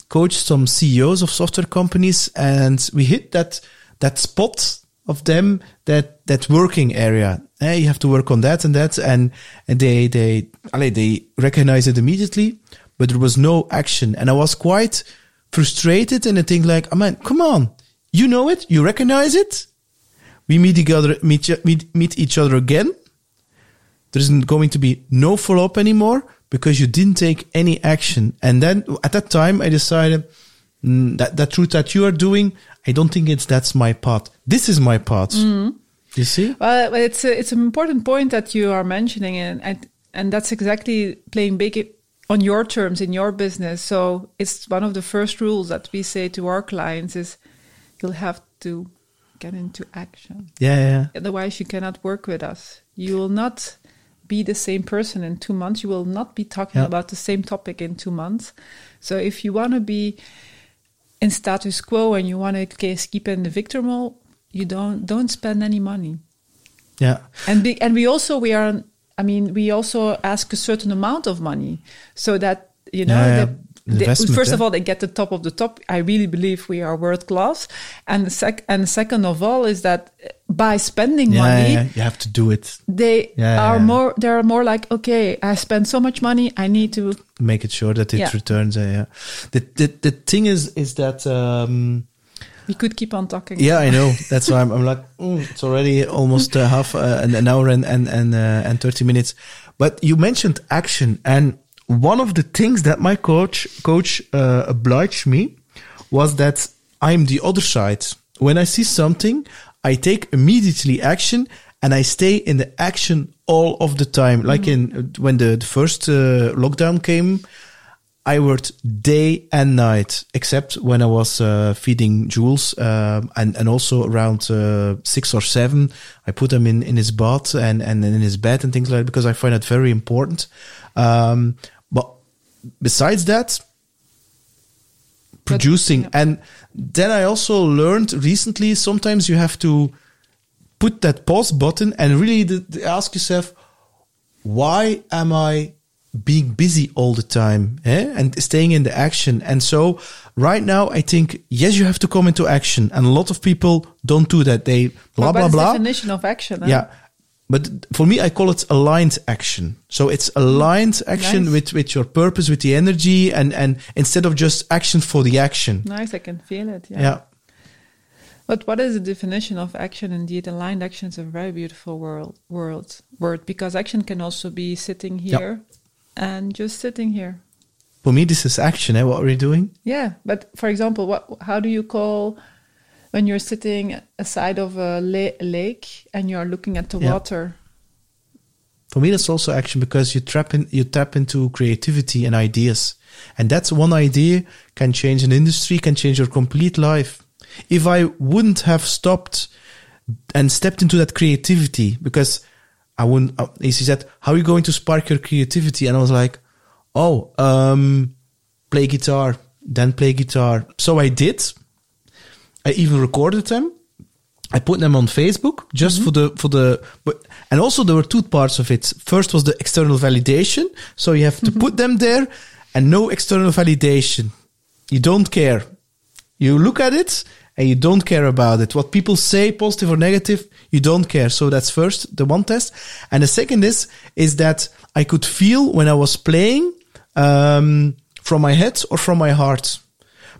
coached some CEOs of software companies and we hit that, that spot of them, that, that working area. Hey, you have to work on that and that. And, and they, they, they recognize it immediately, but there was no action. And I was quite frustrated and I think like, oh man, come on. You know it. You recognize it. We meet each other, meet, meet, meet each other again. There isn't going to be no follow up anymore because you didn't take any action. And then at that time, I decided mm, that that route that you are doing, I don't think it's that's my part. This is my path. Mm-hmm. You see? Well, it's a, it's an important point that you are mentioning, and and, and that's exactly playing big on your terms in your business. So it's one of the first rules that we say to our clients is you'll have to get into action. Yeah, yeah. Otherwise, you cannot work with us. You will not be the same person in two months. You will not be talking Yeah. about the same topic in two months. So if you want to be in status quo and you want to keep in the victor role, you don't don't spend any money. Yeah. And be, and we also we are I mean we also ask a certain amount of money so that you know Yeah, yeah. They- first eh? of all they get the top of the top. I really believe we are world class, and the sec and second of all is that by spending Yeah, money yeah, you have to do it. they Yeah, are more they're more like okay I spend so much money I need to Make it sure that it returns. Uh, yeah. The, the the thing is is that um, we could keep on talking Yeah, I know. That's why I'm, I'm like, mm, it's already almost uh, half uh, an, an hour and and and, uh, and thirty minutes. But you mentioned action, and one of the things that my coach coach uh, obliged me was that I'm the other side. When I see something, I take immediately action, and I stay in the action all of the time. Like in when the, the first uh, lockdown came. I worked day and night, except when I was uh, feeding Jules, um, and and also around uh, six or seven, I put him in in his bath and and in his bed and things like that because I find that very important. Um, besides that, producing yeah. and then I also learned recently sometimes you have to put that pause button and really th- th- ask yourself why am I being busy all the time eh? and staying in the action. And so right now, I think, yes, you have to come into action. And a lot of people don't do that. They blah, But blah, blah. definition of action. huh? Yeah. But for me, I call it aligned action. So it's aligned action Nice. with, with your purpose, with the energy and, and instead of just action for the action. Nice, I can feel it. Yeah. Yeah. But what is the definition of action? Indeed, aligned action is a very beautiful world, world word because action can also be sitting Yeah. here and just sitting here. For me, this is action. Eh? What are we doing? Yeah, but for example, what how do you call when you're sitting aside of a la- lake and you're looking at the Yeah. water? For me, that's also action because you tap in, you tap into creativity and ideas. And that's one idea can change an industry, can change your complete life. If I wouldn't have stopped and stepped into that creativity, because I wouldn't, uh, he said, how are you going to spark your creativity? And I was like, oh, um, play guitar, then play guitar. So I did. I even recorded them. I put them on Facebook just for the for the but and also there were two parts of it. First was the external validation, so you have to put them there, and no external validation. You don't care. You look at it and you don't care about it. What people say, positive or negative, you don't care. So that's first the one test, and the second is is that I could feel when I was playing um, from my head or from my heart.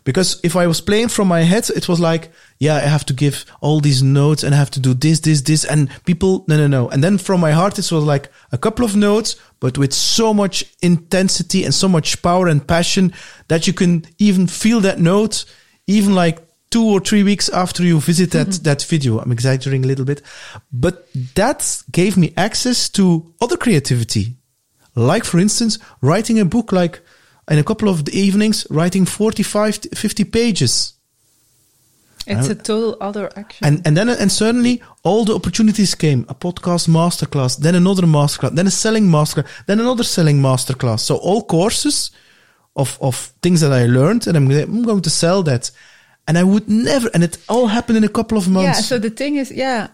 Because if I was playing from my head, it was like, yeah, I have to give all these notes and I have to do this, this, this. And people, no, no, no. And then from my heart, it was like a couple of notes, but with so much intensity and so much power and passion that you can even feel that note, even like two or three weeks after you visit that, mm-hmm. that video. I'm exaggerating a little bit, but that gave me access to other creativity. Like, for instance, writing a book like in a couple of the evenings, writing 45, 50 pages. It's Uh, a total other action. And, and then, and suddenly all the opportunities came. A podcast masterclass, then another masterclass, then a selling masterclass, then another selling masterclass. So all courses of, of things that I learned and I'm, I'm going to sell that. And I would never, and it all happened in a couple of months. Yeah. So the thing is, yeah,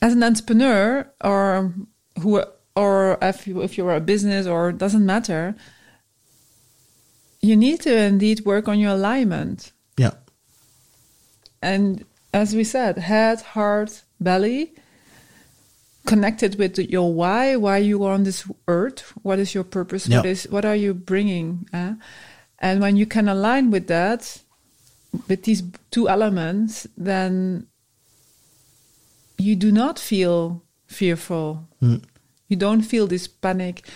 as an entrepreneur or who or if you, if you're a business or doesn't matter, you need to indeed work on your alignment. yeah. And as we said, head, heart, belly, connected with your why, why you are on this earth, what is your purpose, what Yeah. is what are you bringing, eh? and when you can align with that, with these two elements, then you do not feel fearful. You don't feel this panic.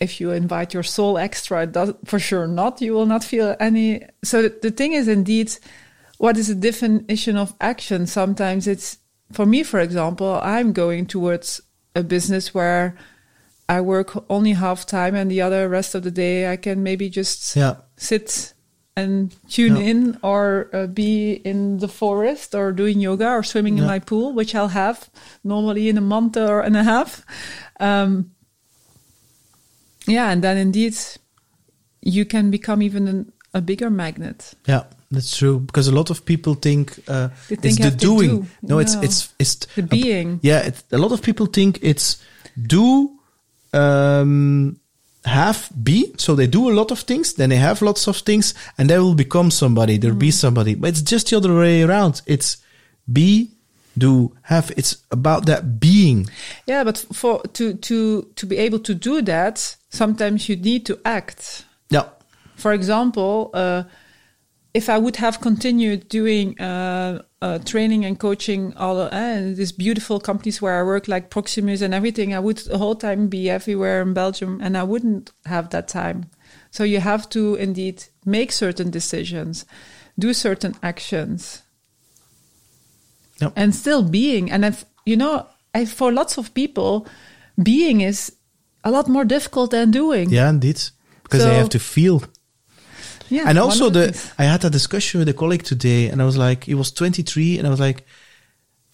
If you invite your soul extra, it does for sure not. You will not feel any. So the, thing is, indeed, what is the definition of action? Sometimes it's for me, for example, I'm going towards a business where I work only half time, and the other rest of the day I can maybe just Yeah. sit and tune Yeah. in or uh, be in the forest or doing yoga or swimming in my pool, which I'll have normally in a month or and a half. Um, yeah, and then indeed you can become even an, a bigger magnet. Yeah, that's true. Because a lot of people think uh, it's think you the doing. do. No, it's No. it's it's The being. Yeah, a lot of people think it's do, um, have, be. So they do a lot of things, then they have lots of things, and they will become somebody. They'll Mm. be somebody. But it's just the other way around. It's be, do, have. It's about that being. Yeah, but for to to to be able to do that, sometimes you need to act. Yeah, For example, uh, if I would have continued doing uh, uh, training and coaching all uh, these beautiful companies where I work, like Proximus and everything, I would the whole time be everywhere in Belgium, and I wouldn't have that time. So you have to indeed make certain decisions, do certain actions, Yep. and still being. And you know, I, for lots of people, being is a lot more difficult than doing. yeah, indeed. Because they have to feel. Yeah, and also the things. I had a discussion with a colleague today, and I was like, he was 23, and I was like,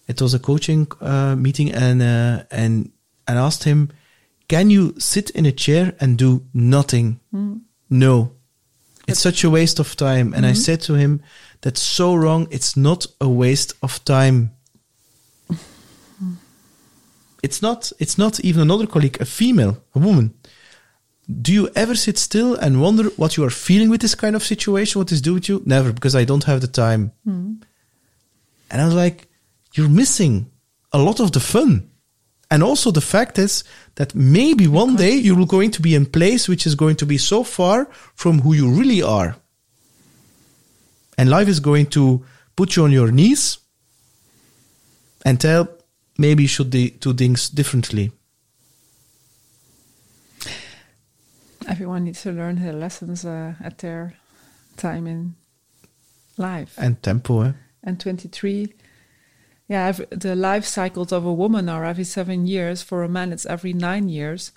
it was a coaching uh, meeting, and uh, and and asked him, can you sit in a chair and do nothing? Hmm. No, it's such a waste of time. And I Mm-hmm. said to him, that's so wrong. It's not a waste of time. It's not. It's not even another colleague, a female, a woman. do you ever sit still and wonder what you are feeling with this kind of situation? What this do with you? Never, because I don't have the time. Hmm. And I was like, you're missing a lot of the fun. And also the fact is that maybe one day you're going to be in place which is going to be so far from who you really are. And life is going to put you on your knees and tell maybe you should do things differently. Everyone needs to learn their lessons uh, at their time in life. And tempo, eh? And 23, yeah, the life cycles of a woman are every seven years. For a man, it's every nine years.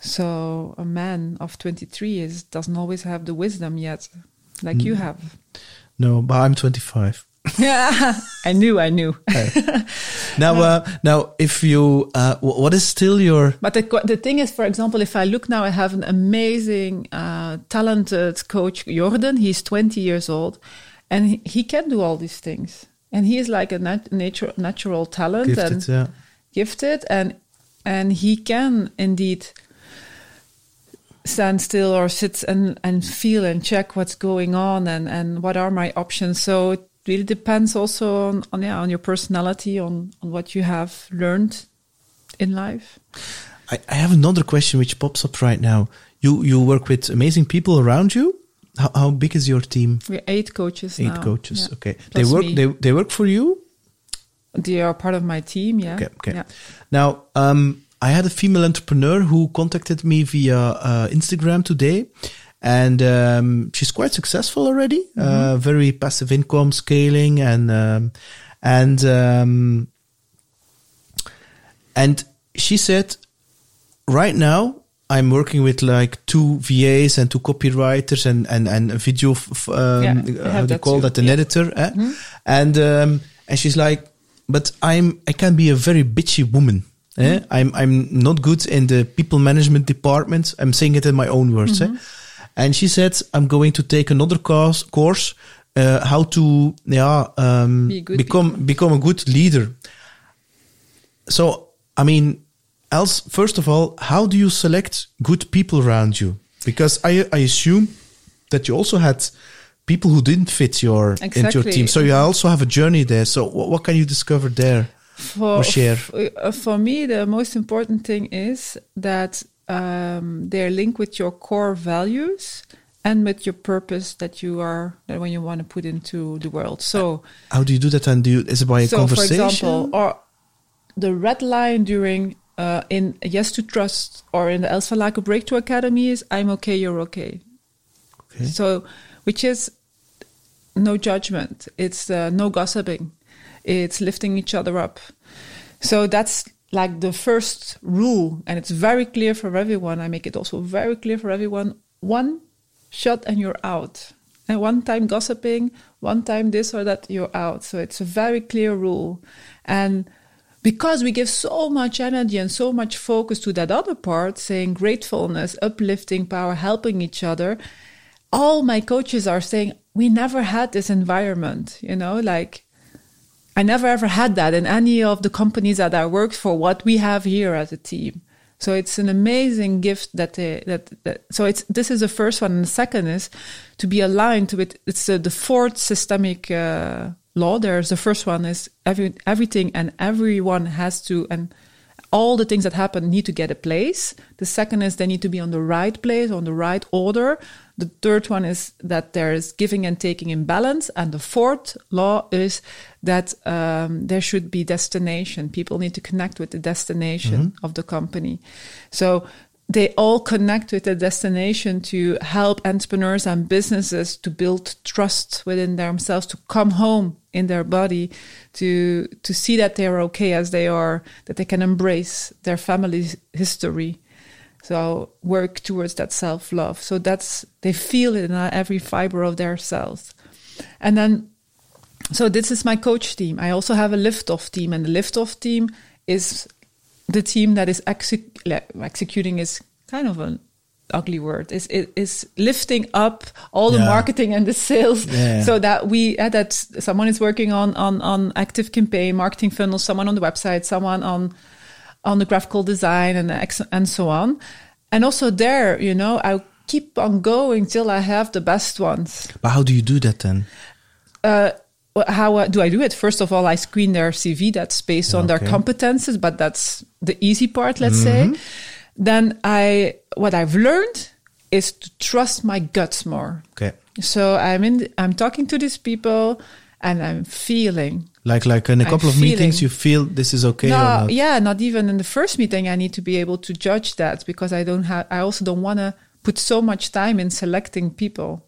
So a man of 23 is doesn't always have the wisdom yet, like mm. you have. No, but I'm 25. yeah, I knew, I knew. now, uh, now, if you, uh, what is still your? But the the thing is, for example, if I look now, I have an amazing, uh, talented coach, Jordan. He's 20 years old, and he, he, can do all these things, and he is like a nat- natural natural talent gifted, and yeah. gifted, and and he can indeed stand still or sit and, and feel and check what's going on and, and what are my options. So it really depends also on, on yeah on your personality on on what you have learned in life I, I have another question which pops up right now you you work with amazing people around you how, how big is your team we're eight coaches eight now. coaches yeah. okay Plus they work me. they, they work for you they are part of my team yeah okay okay yeah. now um I had a female entrepreneur who contacted me via uh, Instagram today, and um, she's quite successful already. Mm-hmm. Uh, very passive income, scaling, and um, and um, and she said, right now I'm working with like two VAs and two copywriters and and and a video. F- um, yeah, how do you call too. that? An yeah. editor, eh? mm-hmm. and um, and she's like, but I'm I can be a very bitchy woman. Eh? Mm-hmm. I'm I'm not good in the people management department. I'm saying it in my own words. Eh? Mm-hmm. Eh? And she said, I'm going to take another course, course uh, how to yeah, um, Be become people. become a good leader. So, I mean, else, first of all, how do you select good people around you? Because I, I assume that you also had people who didn't fit your exactly. into your team. So you also have a journey there. So what, what can you discover there for, or share? Uh, for me, the most important thing is that um, they're linked with your core values and with your purpose that you are that when you want to put into the world. So how do you do that? And do you, is it by a so conversation? For example, or the red line during uh, in Yes to Trust or in the El Salaco Breakthrough Academy is I'm okay, you're okay. Okay. So which is no judgment. It's uh, no gossiping. It's lifting each other up. So that's like the first rule, and it's very clear for everyone. I make it also very clear for everyone. One shot and you're out. And one time gossiping, one time this or that, you're out. So it's a very clear rule. And because we give so much energy and so much focus to that other part, saying gratefulness, uplifting power, helping each other, all my coaches are saying, we never had this environment, you know, like I never ever had that in any of the companies that I worked for, what we have here as a team. So it's an amazing gift that they, that, that so it's this is the first one, and the second is to be aligned with it's uh, the fourth systemic uh, law. There's the first one is every everything and everyone has to and all the things that happen need to get a place. The second is they need to be on the right place, on the right order. The third one is that there is giving and taking in balance. And the fourth law is that um, there should be destination. People need to connect with the destination mm-hmm. of the company. So they all connect with the destination to help entrepreneurs and businesses to build trust within themselves, to come home in their body, to to see that they're okay as they are, that they can embrace their family's history. So work towards that self love. So that's they feel it in every fiber of their cells, and then. So this is my coach team. I also have a liftoff team, and the liftoff team is the team that is executing is kind of an ugly word is it is lifting up all the yeah. marketing and the sales yeah. so that we uh, that someone is working on on on active campaign marketing funnels someone on the website someone on on the graphical design and and so on and also there, you know, I keep on going till I have the best ones. But how do you do that then? Uh, how uh, do I do it? First of all, I screen their CV. That's based on their competences, but that's the easy part, let's say. Then I, what I've learned is to trust my guts more. Okay. So I'm in, I'm talking to these people and I'm feeling. Like like in a I'm couple of meetings, you feel this is okay or no, not? yeah, not even in the first meeting. I need to be able to judge that because I don't have, I also don't want to put so much time in selecting people.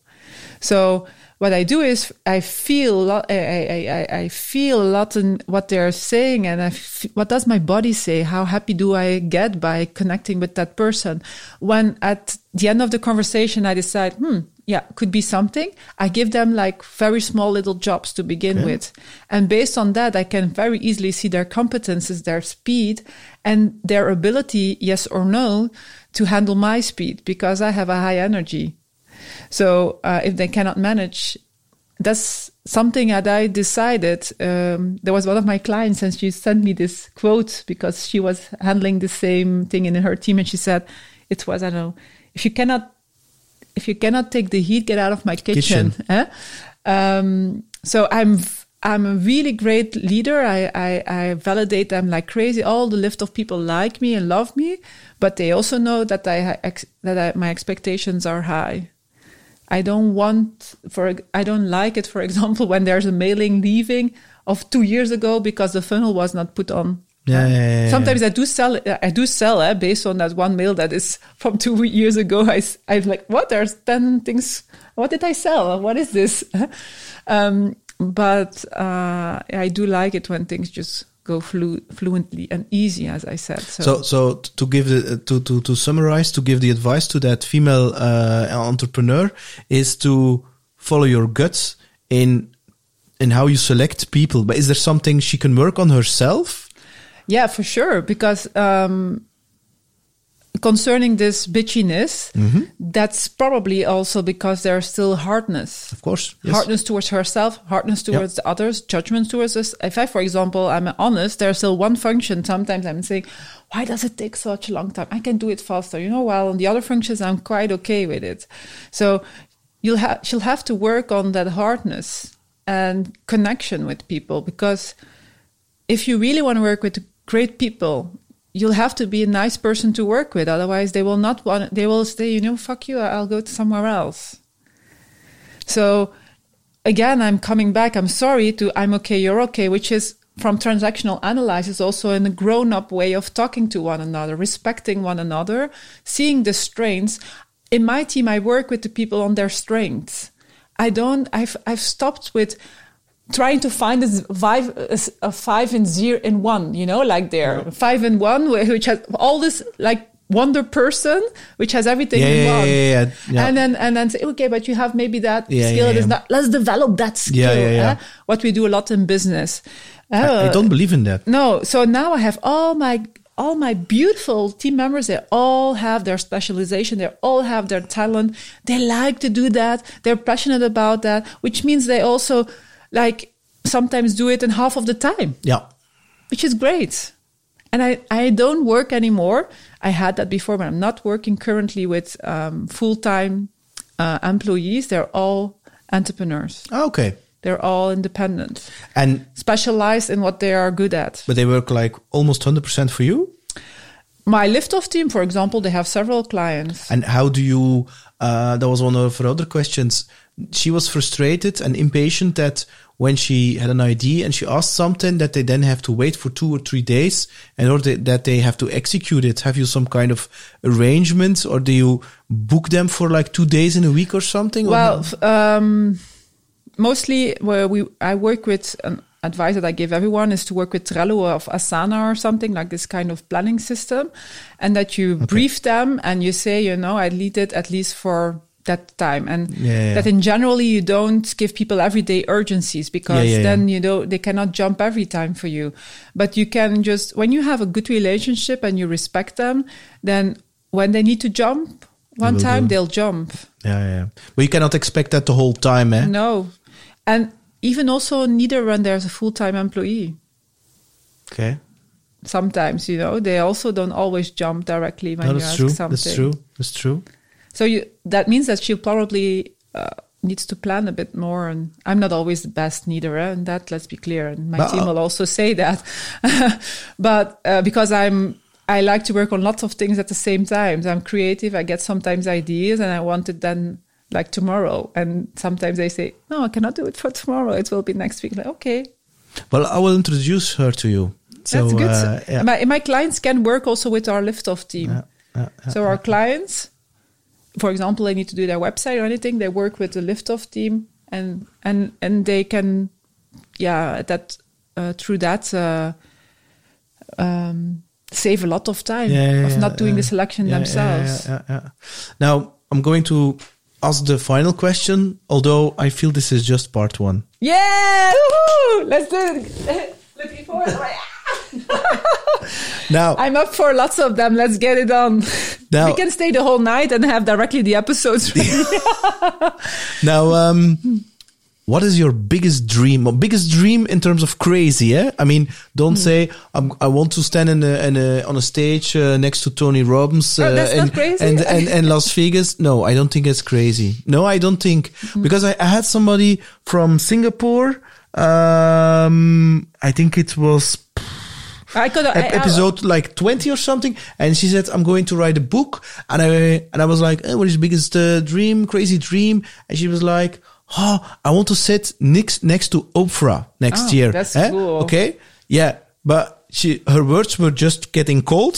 So what I do is I feel, a lot, I, I, I, I feel a lot in what they're saying and I f- what does my body say? How happy do I get by connecting with that person? When at the end of the conversation, I decide, hmm, yeah, could be something. I give them like very small little jobs to begin with. And based on that, I can very easily see their competences, their speed, and their ability, yes or no, to handle my speed because I have a high energy. So uh, if they cannot manage, that's something that I decided. Um, there was one of my clients, and she sent me this quote because she was handling the same thing in her team, and she said, "It was I don't know if you cannot." If you cannot take the heat, get out of my kitchen. Kitchen. eh? Um, so I'm I'm a really great leader. I, I I validate them like crazy. All the lift of people like me and love me, but they also know that I ex- that I, my expectations are high. I don't want for I don't like it. For example, when there's a mailing leaving of two years ago because the funnel was not put on. Yeah, yeah, yeah, yeah. Sometimes I do sell. I do sell eh, based on that one mail that is from two years ago. I I'm like, what? There's ten things. What did I sell? What is this? um, but uh, I do like it when things just go flu- fluently and easy, as I said. So, So, so to give the, to, to, to summarize, to give the advice to that female uh, entrepreneur is to follow your guts in in how you select people. But is there something she can work on herself? yeah, for sure. Because um, concerning this bitchiness, mm-hmm. that's probably also because there's still hardness. Of course, yes. hardness towards herself, hardness towards the others, judgment towards us. If I, for example, I'm honest, there's still one function. Sometimes I'm saying, why does it take such a long time? I can do it faster, you know. While on the other functions, I'm quite okay with it. So you'll have she'll have to work on that hardness and connection with people because if you really want to work with great people, you'll have to be a nice person to work with. Otherwise, they will not want. They will say, you know, fuck you. I'll go to somewhere else. So again, I'm coming back. I'm sorry to I'm okay, you're okay, which is from transactional analysis also in a grown up way of talking to one another, respecting one another, seeing the strengths. In my team, I work with the people on their strengths. I don't, I've, I've stopped with trying to find a five, a five and zero in one, you know, like there, five and one, which has all this like wonder person, which has everything Yeah, in yeah, one. yeah, yeah, yeah. And then, and then say, okay, but you have maybe that Yeah, skill. yeah, yeah. not, let's develop that skill. Yeah, yeah, yeah. eh? What we do a lot in business. I, I Uh, don't believe in that. no, so now I have all my all my beautiful team members. They all have their specialization. They all have their talent. They like to do that. They're passionate about that, which means they also like sometimes do it in half of the time, Yeah. which is great. And I, I don't work anymore. I had that before, but I'm not working currently with um, full time uh, employees. They're all entrepreneurs. Ah, okay. They're all independent, And specialized in what they are good at. but they work like almost hundred percent for you. My lift-off team, for example, they have several clients. And how do you? Uh, that was one of her other questions. She was frustrated and impatient that when she had an idea and she asked something, that they then have to wait for two or three days in order that they have to execute it. Have you some kind of arrangements or do you book them for like two days in a week or something? Well, f- um, mostly where we I work with an advice that I give everyone is to work with Trello or of Asana or something like this kind of planning system, and that you brief them and you say, you know, I lead it at least for that time and Yeah, yeah. that in generally you don't give people everyday urgencies because yeah, then you know they cannot jump every time for you but you can just when you have a good relationship and you respect them then when they need to jump one time do. they'll jump yeah, yeah. But you cannot expect that the whole time, eh? no. And even also neither when there's a full time employee. Okay. sometimes, you know, they also don't always jump directly when No, you ask true. something. That's true. That's true. So you, that means that she probably uh, needs to plan a bit more. And I'm not always the best neither, eh, and that let's be clear. And my But, team uh, will also say that. but uh, because I'm, I like to work on lots of things at the same time. I'm creative. I get sometimes ideas, and I want it then like tomorrow. And sometimes they say, "No, I cannot do it for tomorrow. It will be next week." Like, okay, Well, I will introduce her to you. So, that's good. uh, yeah. my, my clients can work also with our lift-off team. Yeah, yeah. So our clients, for example, they need to do their website or anything. They work with the lift-off team, and and and they can, yeah, that uh, through that uh, um, save a lot of time Yeah, yeah, of yeah, not doing the selection themselves. yeah, yeah, yeah. Now, I'm going to ask the final question, although I feel this is just part one. Yeah, woohoo! let's do it. Looking forward. Now, I'm up for lots of them. Let's get it on. Now- we can stay the whole night and have directly the episodes. now, um, what is your biggest dream? Or biggest dream in terms of crazy? Eh? I mean, don't say I'm, I want to stand in a, in a, on a stage uh, next to Tony Robbins uh, Oh, and, and, and and Las Vegas. No, I don't think it's crazy. No, I don't think Hmm. because I, I had somebody from Singapore. Um, I think it was I could ep- episode like 20 or something and she said i'm going to write a book and i and i was like eh, what is your biggest uh, dream crazy dream and she was like oh i want to sit next next to oprah next Oh, year that's Eh? cool. okay yeah but she her words were just getting cold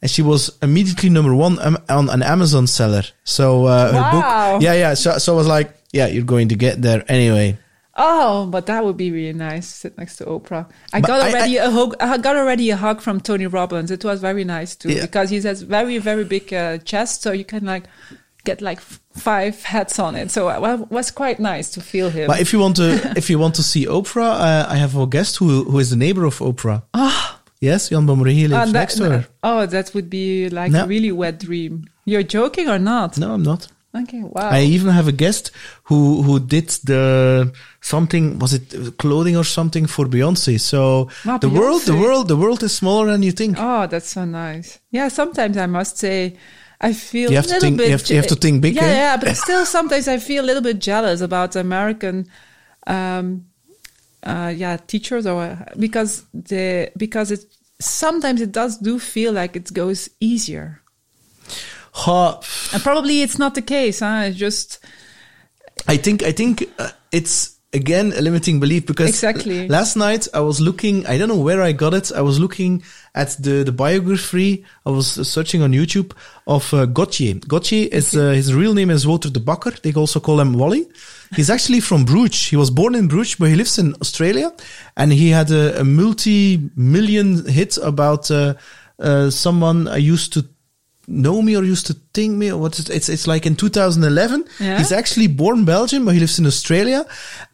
and she was immediately number one on an amazon seller so uh, her Wow. book yeah yeah so, so i was like yeah you're going to get there anyway Oh, but that would be really nice. Sit next to Oprah. I But got already a hug. I got already a hug from Tony Robbins. It was very nice too Yeah. because he has very very big uh, chest, so you can like get like f- five hats on it. So uh, it was quite nice to feel him. but if you want to if you want to see oprah uh, i have a guest who who is the neighbor of oprah Yes, Jan Bomrehi lives Ah, that- next to her. oh, that would be like No. a really wet dream. You're joking or not? No, I'm not. Okay, wow. I even have a guest who who did the something was it clothing or something for Beyonce. So Wow, the world, the world, the world is smaller than you think. Oh, that's so nice. Yeah, sometimes I must say, I feel You a have to little think- bit. you have to- you have to think big, Yeah, eh? yeah, but still, sometimes I feel a little bit jealous about American, um, uh, yeah, teachers or because the because it sometimes it does do feel like it goes easier, Ha, and probably it's not the case. Huh? It's just I think I think uh, it's again a limiting belief because Exactly. last night I was looking I don't know where I got it. I was looking at the the biography. I was searching on YouTube of uh, Gotye. Is uh, his real name is Wouter De Backer. They also call him Wally. He's actually from Bruges. He was born in Bruges but he lives in Australia. And he had a, a multi-million hit about uh, uh, someone I used to know me or used to think me or what is it's it's like in 2011 Yeah. he's actually born Belgium but he lives in Australia.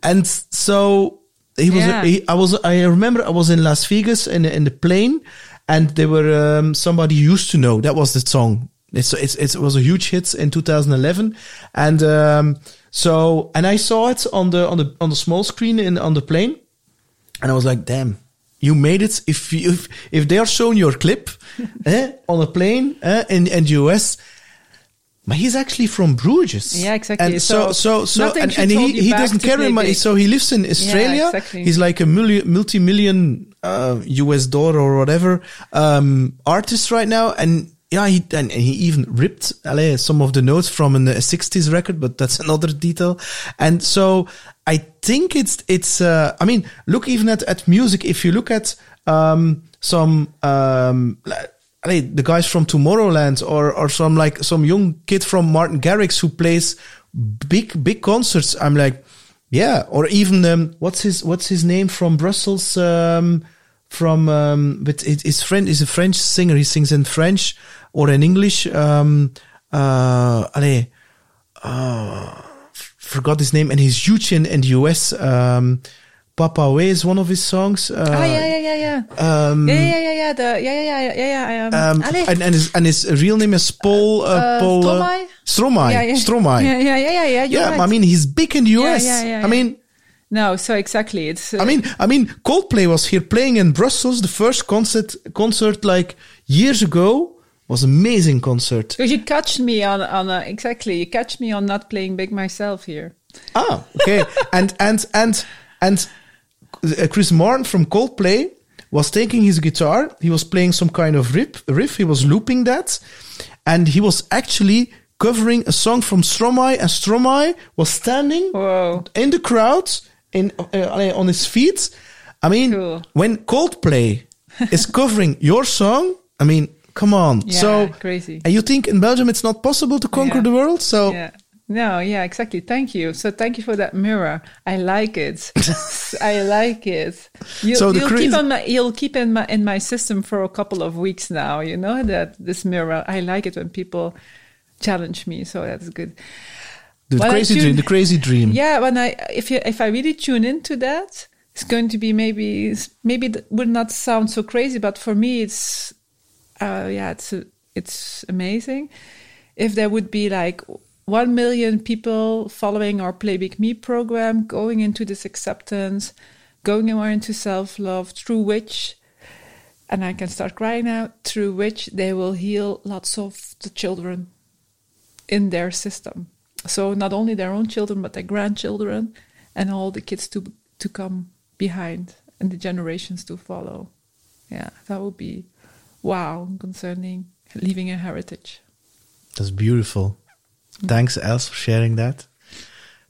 And so he was Yeah. he, I was I remember I was in Las Vegas in in the plane and there were um, somebody used to know. That was the song. It's, it's it's it was a huge hit in 2011 and um so and I saw it on the on the on the small screen in on the plane. And I was like, damn, you made it. If you, if, if they are showing your clip eh, on a plane eh, in, in the US, but he's actually from Bruges. Yeah, exactly. And so, So so, so, and, and he, he doesn't play money. So he lives in Australia. Yeah, exactly. He's like a multi, multi-million, uh, US dollar or whatever, um, artist right now. And yeah, he, and, and he even ripped allez, some of the notes from a 60s record, but that's another detail. And so I think it's, it's, uh, I mean, look even at, at music. If you look at, um, some, um, the guys from Tomorrowland or, or some like some young kid from Martin Garrix who plays big, big concerts. I'm like, yeah. Or even, um, what's his, what's his name from Brussels? Um, from, um, but his friend is a French singer. He sings in French or in English. Um, uh, allez, uh, forgot his name and he's huge in, in the US. Um, Papaoutai is one of his songs. Uh, ah, yeah, yeah, yeah, yeah. um, yeah, yeah, yeah, yeah. The yeah, yeah, yeah, yeah, yeah. Um, um, and, and, his, and his real name is Paul, uh, Uh, Paul, Stromae? Stromae. yeah, yeah. Stromae. Yeah, yeah, yeah, yeah, yeah. right. I mean, he's big in the Yeah, US. yeah, yeah, I yeah. mean, No, so exactly. It's. Uh, I mean, I mean, Coldplay was here playing in Brussels. The first concert, concert like years ago, was amazing concert. Because you catch me on on a, exactly. You catch me on not playing big myself here. Ah, okay. and and and and uh, Chris Martin from Coldplay was taking his guitar. He was playing some kind of riff. Riff. He was looping that, and he was actually covering a song from Stromae. And Stromae was standing Whoa. in the crowd in uh, on his feet. I mean, Cool. when Coldplay is covering your song, I mean, come on. Yeah, so crazy. And you think in Belgium it's not possible to conquer Yeah. the world? So Yeah. No, yeah, exactly. Thank you. So thank you for that mirror. I like it. I like it. You, So crazy- keep on my, you'll keep in my in my system for a couple of weeks now. You know that this mirror. I like it when people challenge me. So that's good. the I crazy tune- dream, the crazy dream. Yeah, when I if you if I really tune into that, it's going to be maybe maybe it would not sound so crazy, but for me it's uh, yeah it's it's amazing. If there would be like one million people following our Play Big Me program, going into this acceptance, going more into self love, through which, and I can start crying now, through which they will heal lots of the children in their system. So not only their own children, but their grandchildren and all the kids to to come behind and the generations to follow. Yeah, that would be wow concerning leaving a heritage. That's beautiful. Mm-hmm. Thanks, Els, for sharing that.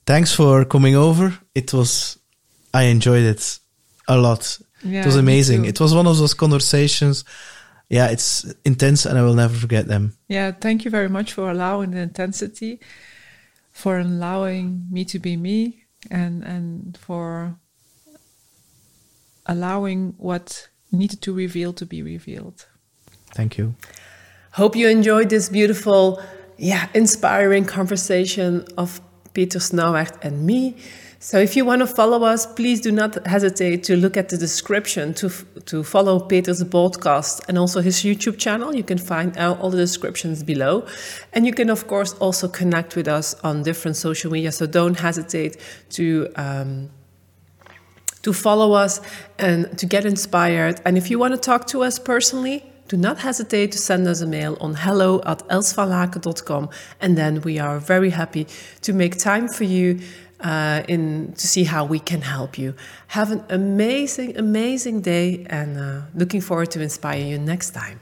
Thanks for coming over. It was, I enjoyed it a lot. Yeah, it was amazing. It was one of those conversations. Yeah, it's intense and I will never forget them. Yeah, thank you very much for allowing the intensity, for allowing me to be me, and and for allowing what needed to reveal to be revealed. Thank you. Hope you enjoyed this beautiful, yeah, inspiring conversation of Peter Snauwaert and me. So if you want to follow us, please do not hesitate to look at the description to, to follow Peter's podcast and also his YouTube channel. You can find out all the descriptions below. And you can, of course, also connect with us on different social media. So don't hesitate to um, to follow us and to get inspired. And if you want to talk to us personally, do not hesitate to send us a mail on hello at elsvalaken.com. And then we are very happy to make time for you uh, in to see how we can help you. Have an amazing, amazing day and uh, looking forward to inspire you next time.